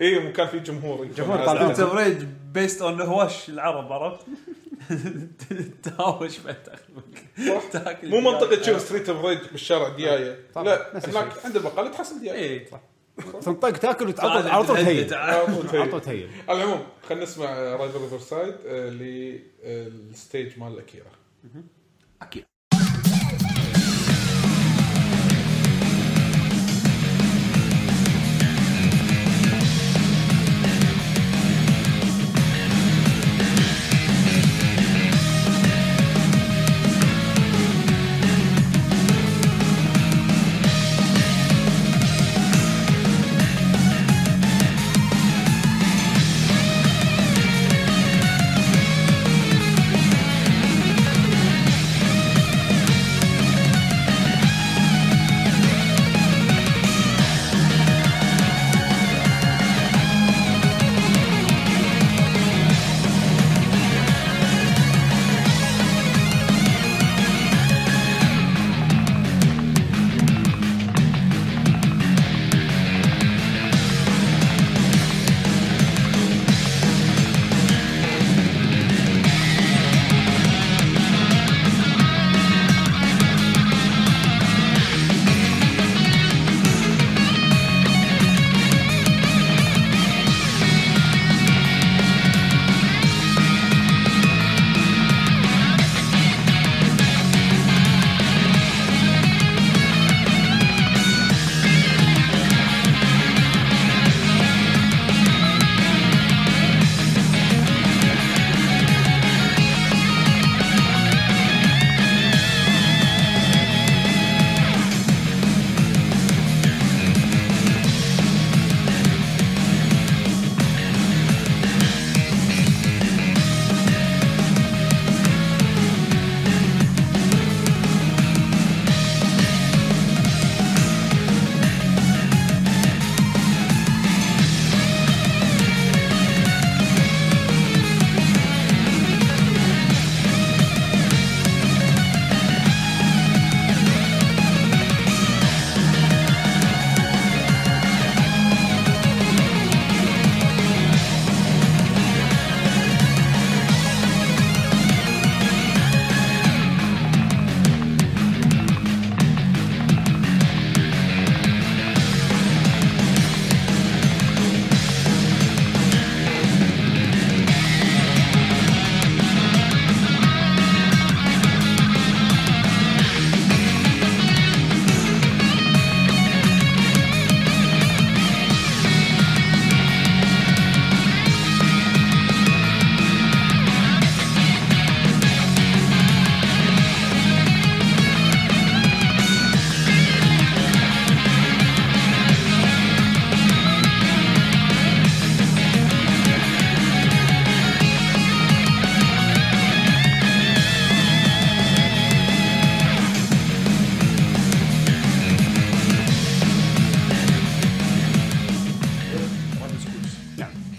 اي مكان فيه جمهور. جمهور. ناس- تبريد بيست اون هواش العرب عرفت؟ تهاوش بعد تاكل. مو منطقة تشوف ستريت اوف ريج بالشارع دياية. طبعاً، لا هناك. عند البقاله تحصل دياية. إيه تنطق تاكل وتعطل تعال على طول تهيل. على طول تهيل. على العموم خلينا نسمع Rival Riverside لل stage مال اكيرا أكيد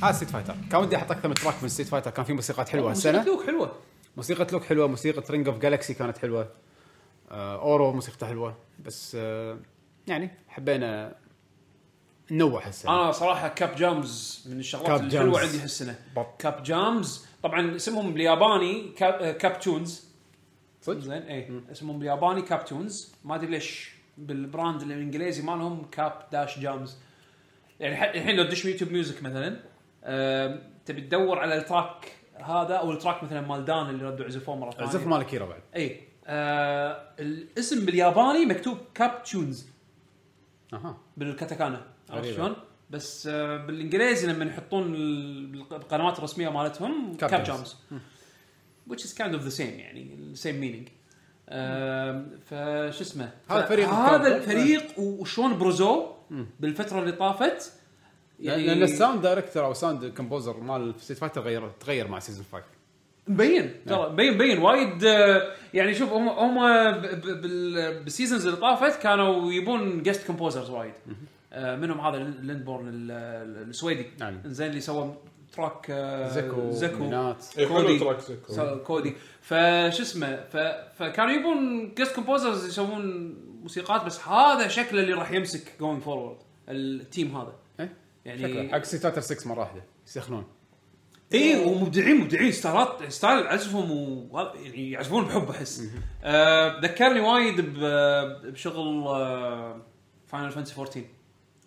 هذا Street Fighter كان ودي أحط أكثر من track من Street Fighter كان في موسيقات حلوة موسيقى هالسنة. لوك حلوة. موسيقى لوك حلوة. موسيقى Ring of Galaxy كانت حلوة. آه Oro موسيقته حلوة. بس آه يعني حبينا ننوع هالسنة. أنا صراحة Cap Jams من الشغلات Cap الحلوة. عندي هالسنة. Cap Jams طبعا اسمهم بالياباني Cap, Cap Tones صدق؟ زين اي اسمهم بالياباني Cap Tones ما أدري ليش بال brand الإنجليزي مالهم Cap dash Jams يعني الحين لو تدش YouTube Music مثلا تبي تدور على ال track هذا أو ال track مثلا مال دان اللي ردوا عزفوه مره ثانية؟ عزف مال أكيرا بعد. اي آه الاسم بالياباني مكتوب Cap Tones أها. بالكاتاكانا عرفت. شلون؟ بس آه بالإنجليزي لما يحطون ال- بالقنوات الرسمية مالتهم Cap Jams. which is kind of the same يعني same meaning. آم، فش اسمه؟ هذا ف- فريق هذا. الفريق وشلون بروزوه بالفترة اللي طافت يعني لأن ال sound director أو sound composer مال Street Fighter غير تغير مع season 5 مبين. ترى مبين مبين وايد آه، يعني شوف هم هم ب- ب- بال- بال seasons اللي طافت كانوا يبون guest composers وايد. آه، منهم هذا ليندبورن ال- ال- السويدي. نعم. زين اللي سوى track آه، زيكو مينات. إيه، كودي. كودي. فش اسمه. فكانوا يبون guest composers يسوون موسيقات بس هذا شكله اللي راح يمسك going forward ال team هذا؟ يعني شكله. حق Street Fighter 6 مرة واحدة. يسخنون اي ومبدعين مبدعين ستايلات ستايل عزفهم و يعني يعزفون بحب أحس. آه ذكرني وايد ب- بشغل Final Fantasy 14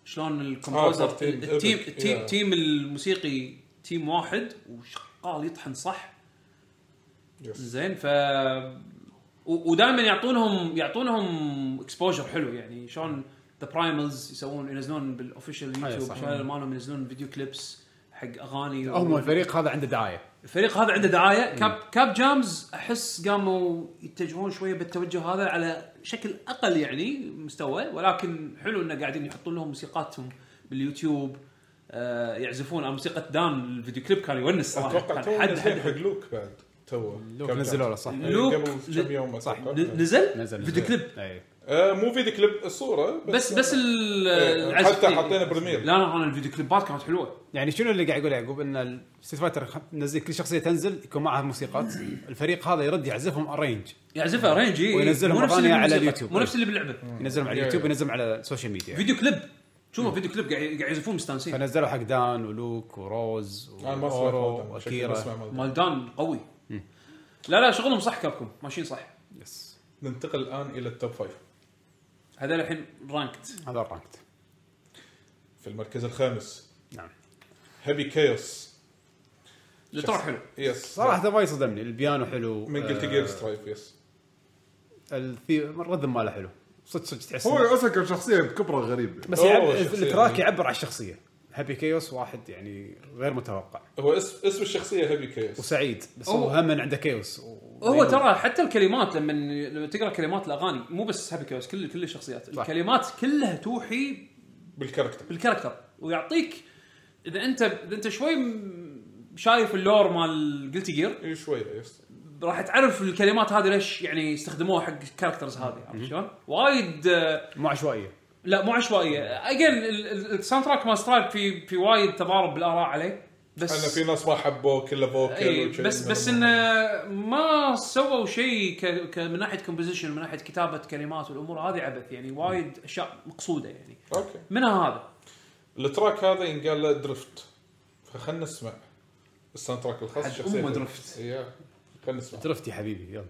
شلون ال composer 14 ال team ال team. ال team الموسيقي team واحد وشغال يطحن صح. زين ف ودائما يعطونهم يعطونهم exposure حلو. يعني شلون The Primals يسوون ينزلون بال official أي YouTube. channel مالهم ينزلون video clips حق أغاني هم الفريق هذا عنده دعاية. الفريق هذا عنده دعاية. Cap Cap Jams أحس قاموا يتجهون شوية بالتوجه هذا على شكل أقل يعني مستوى ولكن حلو إنه قاعدين يحطون لهم موسيقاتهم باليوتيوب. آه يعزفون على موسيقى دان الفيديو كليب كان يونس صراحة. أتوقع تو حد نزلين حق حد لوك بعد تو لوك نزلوا. له صح. إيه، لوك قبل كم يوم صح. نزل؟ نزل فيديو كليب؟ اي آه مو فيديو كليب الصورة بس بس ال- إيه، العزف حتى. حطينا premiere. لا لا أنا الفيديو كليبات كانت حلوة. يعني شنو اللي قاعد يقول يعقوب؟ إن Street Fighter نزل كل شخصية تنزل يكون معها موسيقات الفريق هذا يرد يعزفهم arrange يعزفها arrange إي. وينزلهم مو نفس أغاني اللي على. اليوتيوب. مو نفس اللي باللعبه ينزلهم على اليوتيوب. وينزلهم على ال social media فيديو كليب. شوفوا فيديو كليب قاعد قاعد يعزفون مستانسين. فنزلوا حق دان ولوك وروز وأورو وأكيرا. مال دان قوي. لا لا شغلهم صح Capcom. ماشيين صح. yes ننتقل الآن إلى ال top five هذا الحين ranked هذا ال ranked في المركز الخامس. نعم. Happy Chaos ال track حلو. yes صراحة وايد صدمني. البيانو حلو. من قلت آه، Gear Strive yes ال rhythm ماله حلو. صدق صدق تحس هو أصلا كشخصيه بكبره غريب. بس أوه، يعب... شخصية ال track. يعبر عن الشخصية. Happy Chaos واحد يعني غير متوقع. هو اسم اسم الشخصية Happy Chaos وسعيد بس هو- هم عنده chaos و... هو ترى حتى الكلمات لما لما تقرأ كلمات الأغاني مو بس Happy Chaos كل كل الشخصيات. صح. الكلمات كلها توحي بال character. بال character. ويعطيك إذا انت إذا أنت شوي شايف ال lore مال Guilty Gear إي شوية yes. راح تعرف الكلمات هذه ليش يعني استخدموها حق ال characters هذه عرفت شلون؟ وايد آه، مو عشوائية. لا مو عشوائية. اجين ال soundtrack مال Strive في في وايد تضارب بالآراء عليه. بس أنا في ناس ما حبوه كله vocal وشي. بس بس إنه ما سووا شيء ك... ك... من ناحية composition من ناحية كتابة كلمات والأمور هذه عبث. يعني وايد أشياء مقصودة يعني. okay. منها هذا. ال track هذا ينقال له Drift فخلنا نسمع ال soundtrack الخاص Happy. Drift. إيه، خلنا نسمع. Drift يا حبيبي يلا.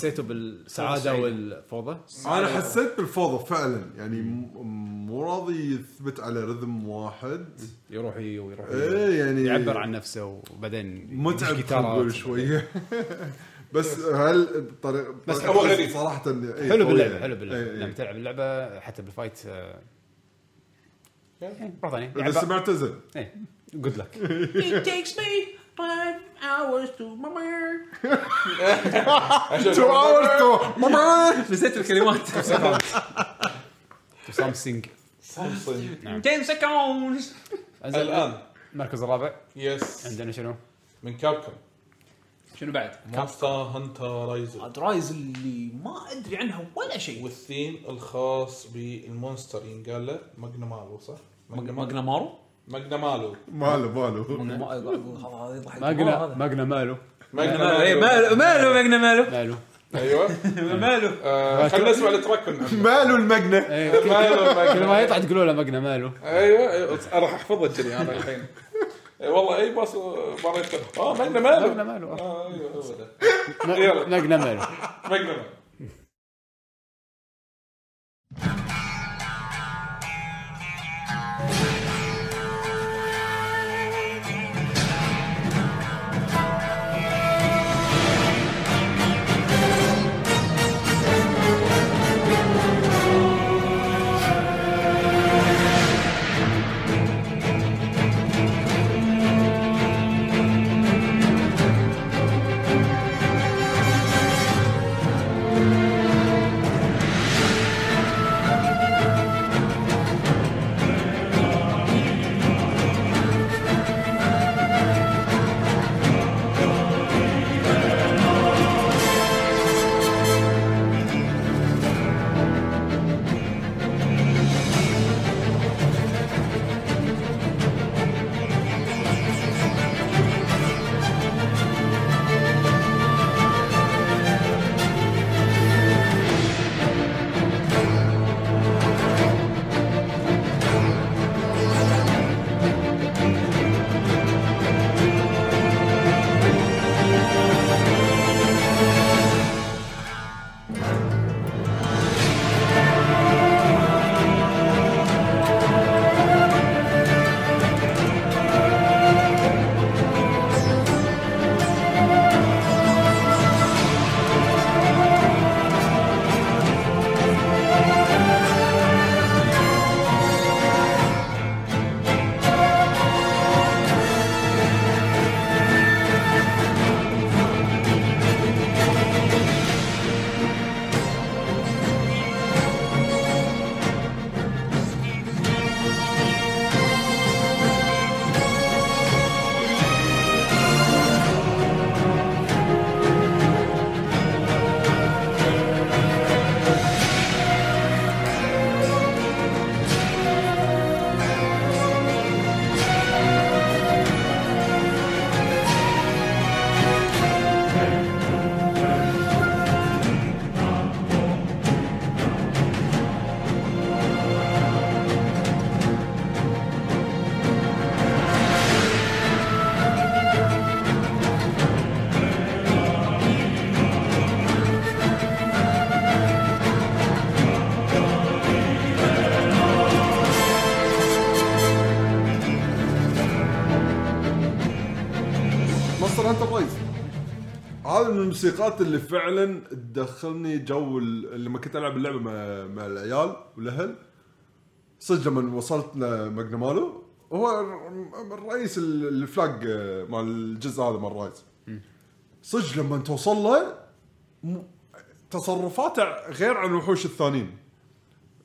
حس- حسيته بالسعادة والفوضى؟ أنا حسيت بالفوضى فعلا يعني مو راضي يثبت على rhythm واحد. يروح ويروح إيه يعني يعبر عن نفسه وبعدين متعب شوية بس هل بطريقه بس هو غريب. صراحة إيه، حلو. باللعبة حلو إيه، باللعبة. إيه. لما تلعب اللعبة حتى بال fight آه، إيه، مره ثانية إذا سمعته زين. إيه good luck It takes me five hours to my تو اورز نسيت الكلمات سامسونج سامسونج 10 seconds. الان المركز الرابع يس عندنا شنو؟ من كابكم شنو بعد؟ مونستر هانتر رايزر رايز اللي ما ادري عنها ولا شيء والثيم الخاص بالمونستر. ينقال له ماجنامالو صح؟ ماجنا مالو مالو مالو يضحك ماجنا ماجنا مالو ماجنا مالو مالو إيه، ماجنا مالو مالو أيوه. ماله. آه، خلينا نسمع التراك ماله المجنة. إيه، ماله كل ما يطلع تقولوا له مجنة ماله. أيوه, أيوة. راح احفظها كذي أنا الحين. إيه، والله اي باص مريت آه مجنة آه، ماله. مجنة ماله. آه أيوه مجنة ماله. مجنة ماله. الموسيقات اللي فعلا تدخلني جو ال- لما كنت ألعب اللعبة مع, مع العيال والأهل. صدق لما وصلت لماجنمالو هو الر- الرئيس ال- ال flag آه، مال الجزء هذا مال Rise صدق لما توصل له م- تصرفاته غير عن الوحوش الثانيين.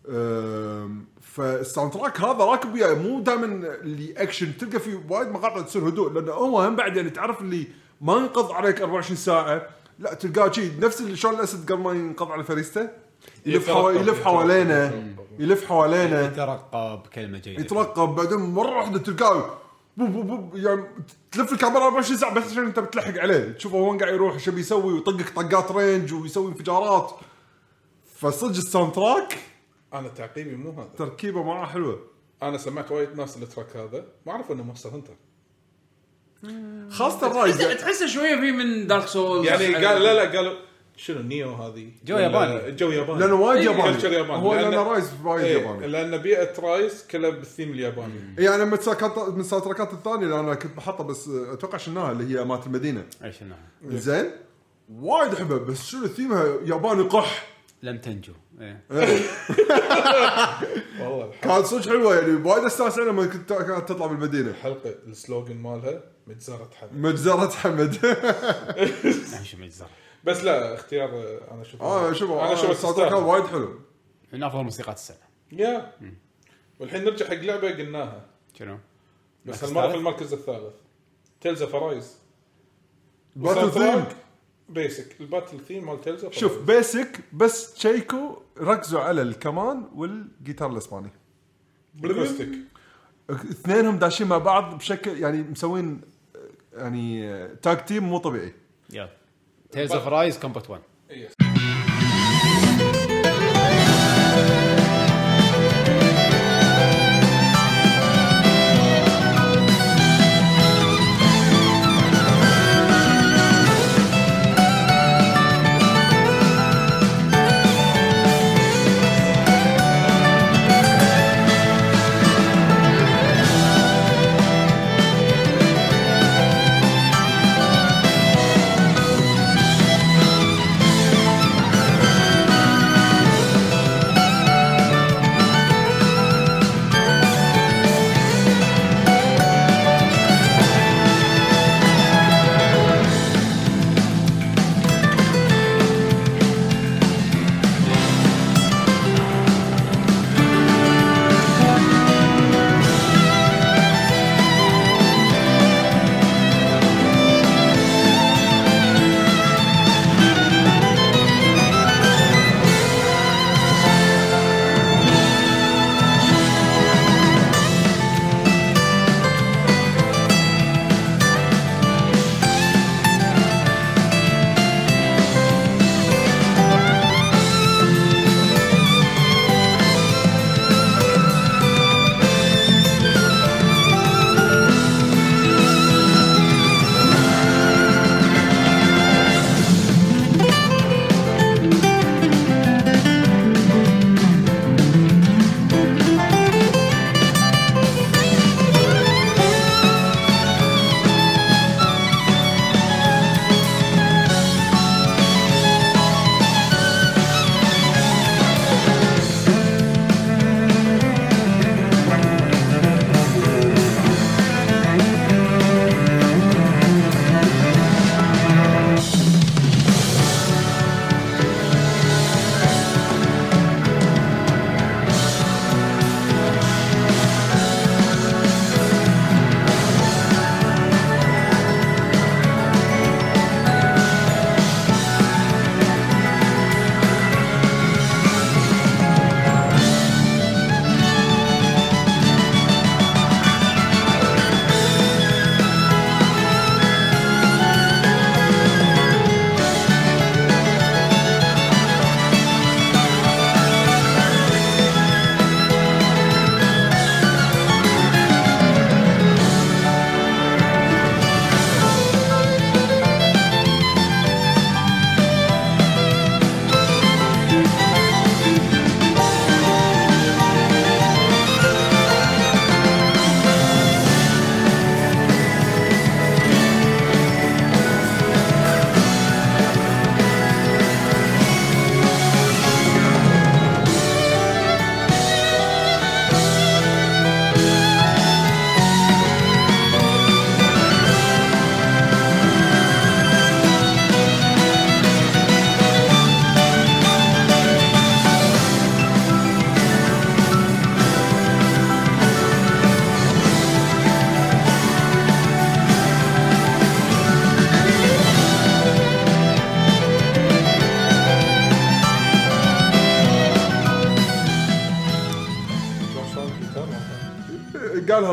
أم، فال soundtrack هذا راكب وياه مو دائما اللي أكشن تلقى في وايد مقاطع تصير هدوء لأنه هو هم بعد يعني تعرف اللي ما ينقض عليك 24 ساعة. لا تلقاه شي نفس اللي شلون الأسد قبل ما ينقض على فريسته يلف حوا- يلف حوالينا يلف حوالينا. يترقب كلمة جيدة. يترقب بعدين مرة واحدة تلقاه بو بو بو يعني تلف الكاميرا 24 ساعة بس عشان انت بتلحق عليه تشوفه وين قاعد يروح شو بيسوي ويطقك طقات range ويسوي انفجارات. فصدق ال soundtrack أنا تعقيبي مو هذا. تركيبه معاه حلوة. أنا سمعت وايد ناس ال track هذا ما أعرف إنه Monster Hunter خاصة ال Rise تحسه شوية في من Dark Souls يعني قال لا لا قالوا شنو Nioh هذه؟ جو ياباني. جو ياباني. لأنه وايد إيه، ياباني. culture ياباني. هو لأنه لأن- Rise وايد إيه، ياباني. لأن بيئة Rise كلها بالثيم الياباني. يعني لما من ال soundtrack ات الثانية اللي أنا كنت بحطها بس أتوقع شناها اللي هي مالت المدينة. إيش انها زين؟ وايد أحبها بس شنو ثيمها؟ ياباني قح. لم تنجو. إيه. والله كانت صدق حلوة يعني وايد أستانس لما كنت كانت تطلع بالمدينة. الحلقة ال slogan مالها. مجزره حمد. مجزرة حمد. يعني شو مجزر بس لا اختيار آه، أنا أشوف آه شوف أنا آه، أشوف ال soundtrack تستاهل. وايد حلو. من أفضل موسيقات السنة. yeah. والحين نرجع حق لعبة قلناها. شنو؟ بس المركز هالمره في الثالث؟ المركز الثالث. Tales of Arise battle theme basic ال battle theme مال Tales شوف basic بس check و ركزوا على الكمان والجيتار الإسباني. بال music اثنينهم داشين مع بعض بشكل يعني مسوين آه، يعني آه، tag team مو طبيعي. يلا. Tales of Arise combat 1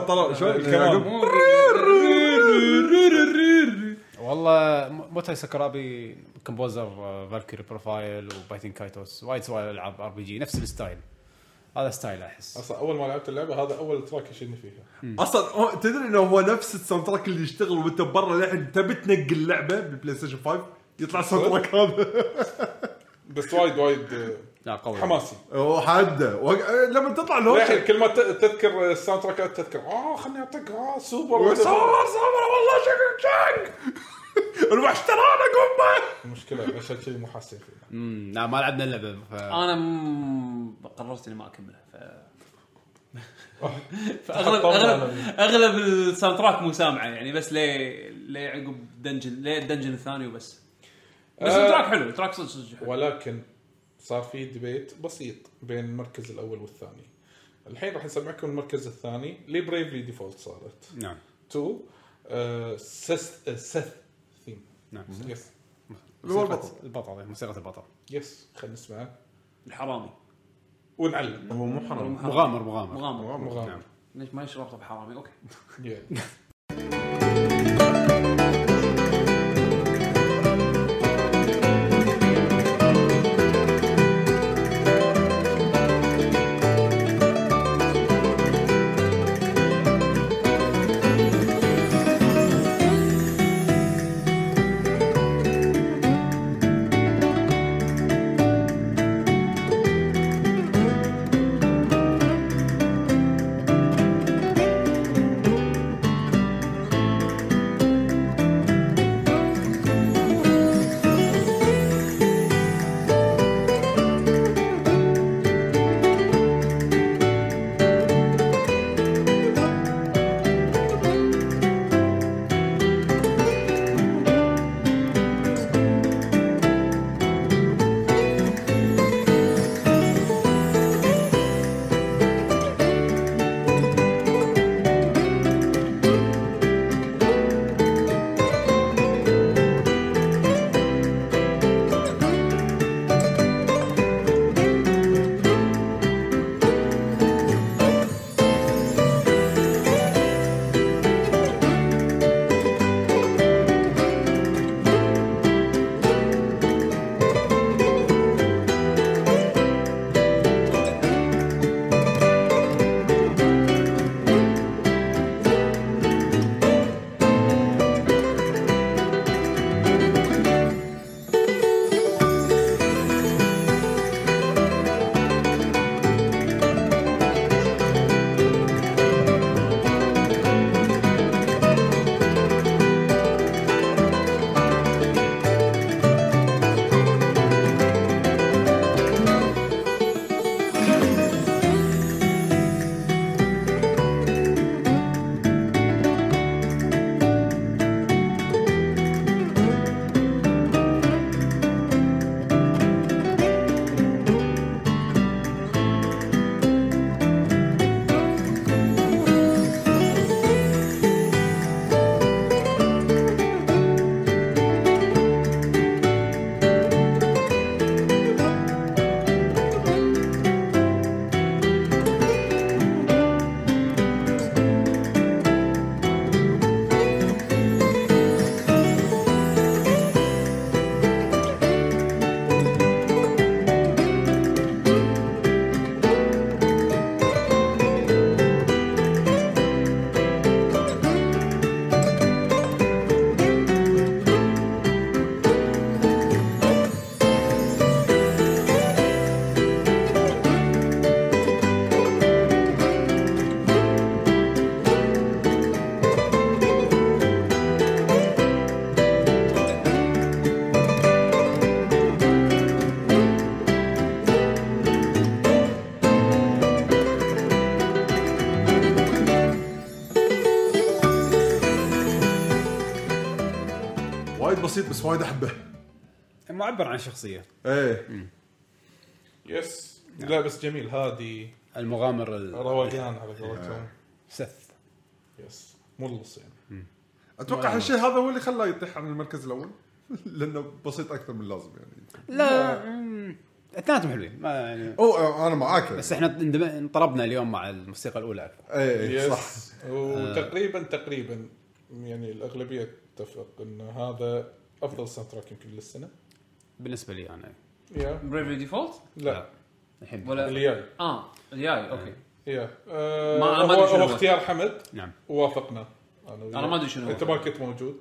طلع شلون الكمان. يعقوب؟ والله Motoi Sakuraba composer آه، Valkyrie Profile و Baten Kaitos وايد سوى ألعاب RPG نفس ال style. هذا style أحس. أصلا أول ما لعبت اللعبة هذا أول track يشدني فيها. أصلا تدري إنه هو نفس ال soundtrack اللي يشتغل وأنت برا للحين تبي تنقل اللعبه بال PlayStation 5 يطلع ال soundtrack هذا. بس وايد وايد آه، لا قوي. حماسي. هو حده وق- لما تطلع لوشن كل ما ت- تذكر الساوند تراكات تذكر آه خلني أعطيك آه سوبر. صور صور والله شق شق الوحش ترانا قمة. المشكلة عشان شيء مو حاسين فيه. لا ما لعبنا اللعبة ف... أنا م... قررت إني ما أكملها ف فاغلب اغلب أغلب الساوند تراك مو سامعة يعني بس ليه ليه عقب دنجن ليه الدنجن الثاني وبس. بس آه. ال track حلو ال track صدق صدق حلو. ولكن صار في debate بسيط بين المركز الأول والثاني. الحين راح نسمعكم المركز الثاني لي Bravely Default صارت. نعم. 2 آه Seth Seth theme نعم. yes اللي هو البطل البطل موسيقى البطل. yes خلينا نسمعه الحرامي. ونعلم. هو مو حرام مغامر. مغامر مغامر. مغامر. نعم. ليش ما يشرب بحرامي؟ okay. وايد أحبه. معبر عن شخصية. إيه. yes. لا بس جميل. هادي. المغامر ال- روقان على قولتهم. Seth yes. ملص يعني أتوقع هالشيء هذا هو اللي خلاه يطيح عن المركز الأول. لأنه بسيط أكثر من اللازم يعني. لا مم. اثنيناتهم حلوين. ما يعني أو أنا معاك. بس إحنا اندم- انطلبنا اليوم مع الموسيقى الأولى. أكثر اي صح. يس وتقريبا تقريبا يعني الأغلبية تتفق إن هذا أفضل soundtrack يمكن للسنة. بالنسبة لي أنا. يا Bravely Default لا. الحين. ولا الجاي آه الجاي okay. yeah آه ما- ما أدري شنو هو هو. اختيار حمد. نعم. ووافقنا. أنا وياه. أنا ما أدري شنو هو. أنت ما كنت موجود.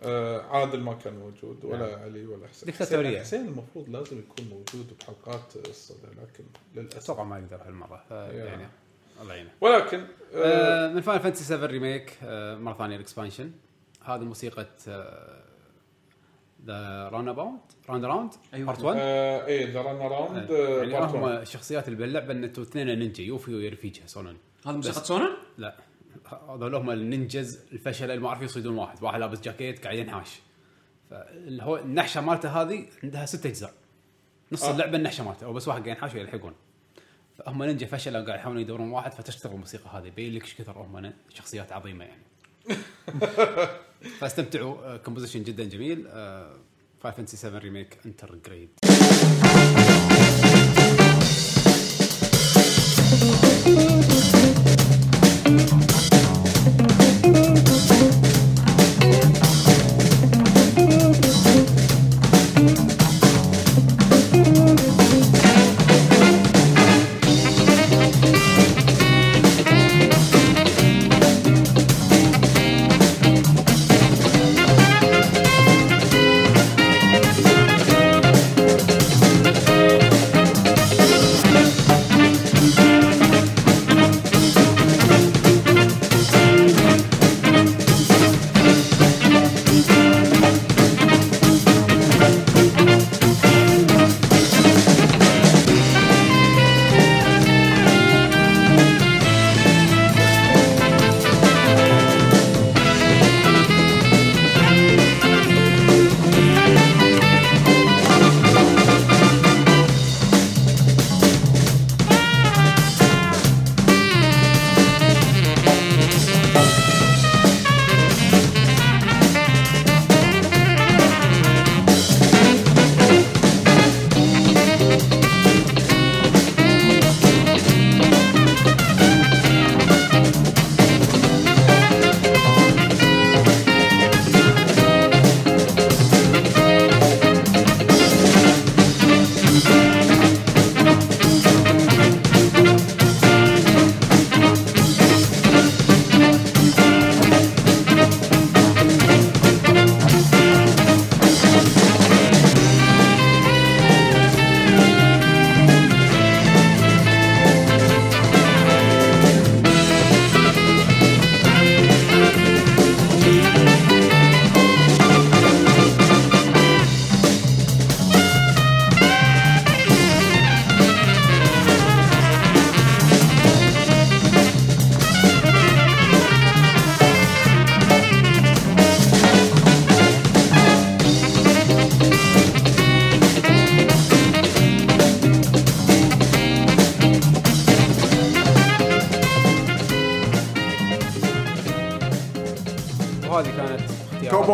آه عادل ما كان موجود ولا علي ولا حسين. ديكتاتورية. حسين- المفروض لازم يكون موجود بحلقات الصدى لكن للأسف. أتوقع ما يقدر هالمرة. ف- يعني الله يعينه. ولكن آه آه، من فاينل فانتسي 7 ريميك آه، مرة ثانية الاكسبانشن هذه موسيقى ذا ران اباوت ران اراوند أيوة. بارت 1 آه إيه ذا رن اراوند يعني هم الشخصيات اللي باللعبه ان اثنين نينجا يوفي ويرفيجا سونن هذا موسيقى سونن؟ لا. هذول هم النينجز الفشل اللي ما عرفوا يصيدون واحد. واحد لابس جاكيت قاعد ينحاش. فالهو النحشة مالته هذه عندها ست أجزاء. نص آه. اللعبة النحشة مالته أو بس واحد قاعد ينحاش ويلحقون. فهم نينجا فشلوا قاعد يحاولون يدورون واحد فتشتغل الموسيقى هذه. يبين لك إيش كثر هم شخصيات عظيمة يعني. فاستمتعوا. composition جدا جميل. Final Fantasy 7 Remake Intergrade وهذه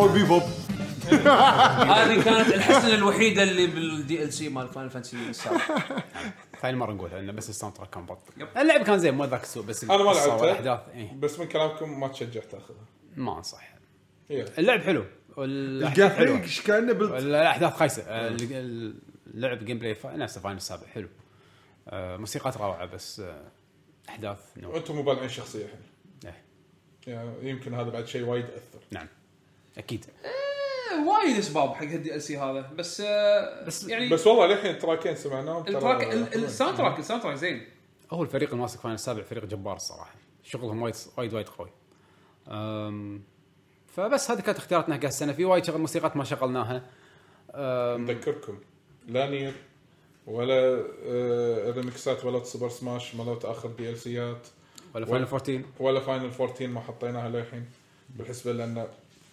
Cowboy Bebop. هذه كانت الحسنة الوحيدة اللي بال DLC مال Final Fantasy السابع. ثاني مره نقولها انه بس ال soundtrack كان بط. yep. اللعب كان زين مو ذاك السوء بس أنا ما لعبته إيه. بس من كلامكم ما تشجع تاخذها ما أنصح. yeah. اللعب حلو. الجرافيك كأنه بال الاحداث خايسة. ال- اللعب gameplay فا- نفس Final السابع حلو. آه، موسيقات روعة بس آه، أحداث no وأنتم مبالعين شخصية الحين. إيه، يعني يمكن هذا بعد شيء وايد أثر. نعم. أكيد. وايد أسباب حق هال DLC هذا. بس آه، بس- يعني بس والله للحين track ين سمعناهم ال track. ال soundtrack ال soundtrack زين. هو الفريق الماسك Final السابع فريق جبار الصراحة. شغلهم وايد وايد وايد قوي. أم، فبس هذه كانت اختياراتنا حق السنة في وايد شغل موسيقات ما شغلناها. نذكركم. لا NieR ولا آه، الريمكسات ولا Super Smash مالت اخر DLC ات ولا Final 14 ولا Final 14 ما حطيناها للحين. بالحسبة لأن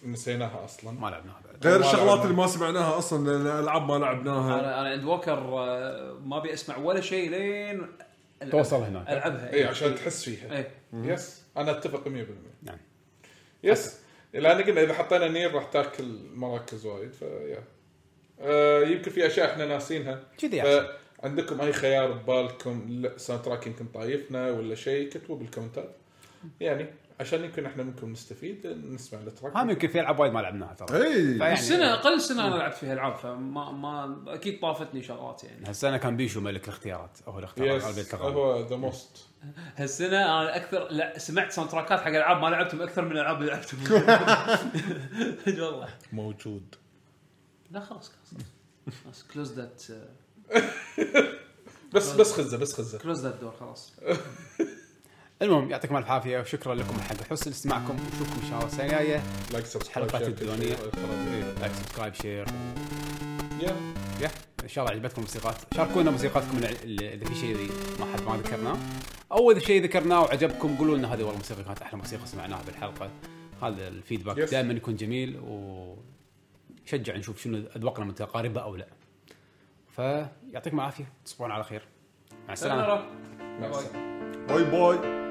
نسيناها أصلا. ما لعبناها بعد. غير الشغلات. اللي ما سمعناها أصلا لأن الألعاب ما لعبناها. أنا أنا Endwalker آه، ما أبي أسمع ولا شيء لين ألعب- توصل هناك. ألعبها. اي عشان تحس فيها. اي yes أنا أتفق 100% نعم. yes لأن قلنا إذا حطينا Nier راح تأكل مراكز وايد فيا آه يمكن في أشياء إحنا ناسينها. كذي. عندكم أي خيار ببالكم؟ لا، soundtrack يمكن طايفنا ولا شيء كتبوا بال comment ات. يعني عشان يمكن إحنا منكم نستفيد نسمع ال track. هم يمكن في ألعاب وايد ما لعبناها ترى. اي السنة أقل سنة أنا لعبت فيها ألعاب فما ما أكيد طافتني شغلات يعني. هالسنة كان بيشو ملك الاختيارات هو الاختيارات بيت هو the most هالسنة أنا أكثر لا سمعت soundtrack ات حق ألعاب ما لعبتهم أكثر من الألعاب اللي لعبتهم. والله. موجود. لا خلاص خلاص. close that بس بس خزة بس خزة. close that door خلاص. المهم يعطيكم ألف عافية وشكرا لكم حق حسن. استماعكم ونشوفكم إن شاء الله السنة الجاية. like subscribe حلقات share، الديوانيه. like subscribe share يا يا إن شاء الله عجبتكم الموسيقات. شاركونا موسيقاتكم إذا في شيء ما حد ما ذكرناه. أو إذا شيء ذكرناه وعجبكم قولوا لنا هذه والله الموسيقى كانت أحلى موسيقى سمعناها بالحلقة. هذا ال feedback yes. دائما يكون جميل وشجع نشوف شنو أذواقنا متقاربة أو لا. فيعطيكم العافية. تصبحون على خير. مع السلامة. سلام مع السلامة. bye bye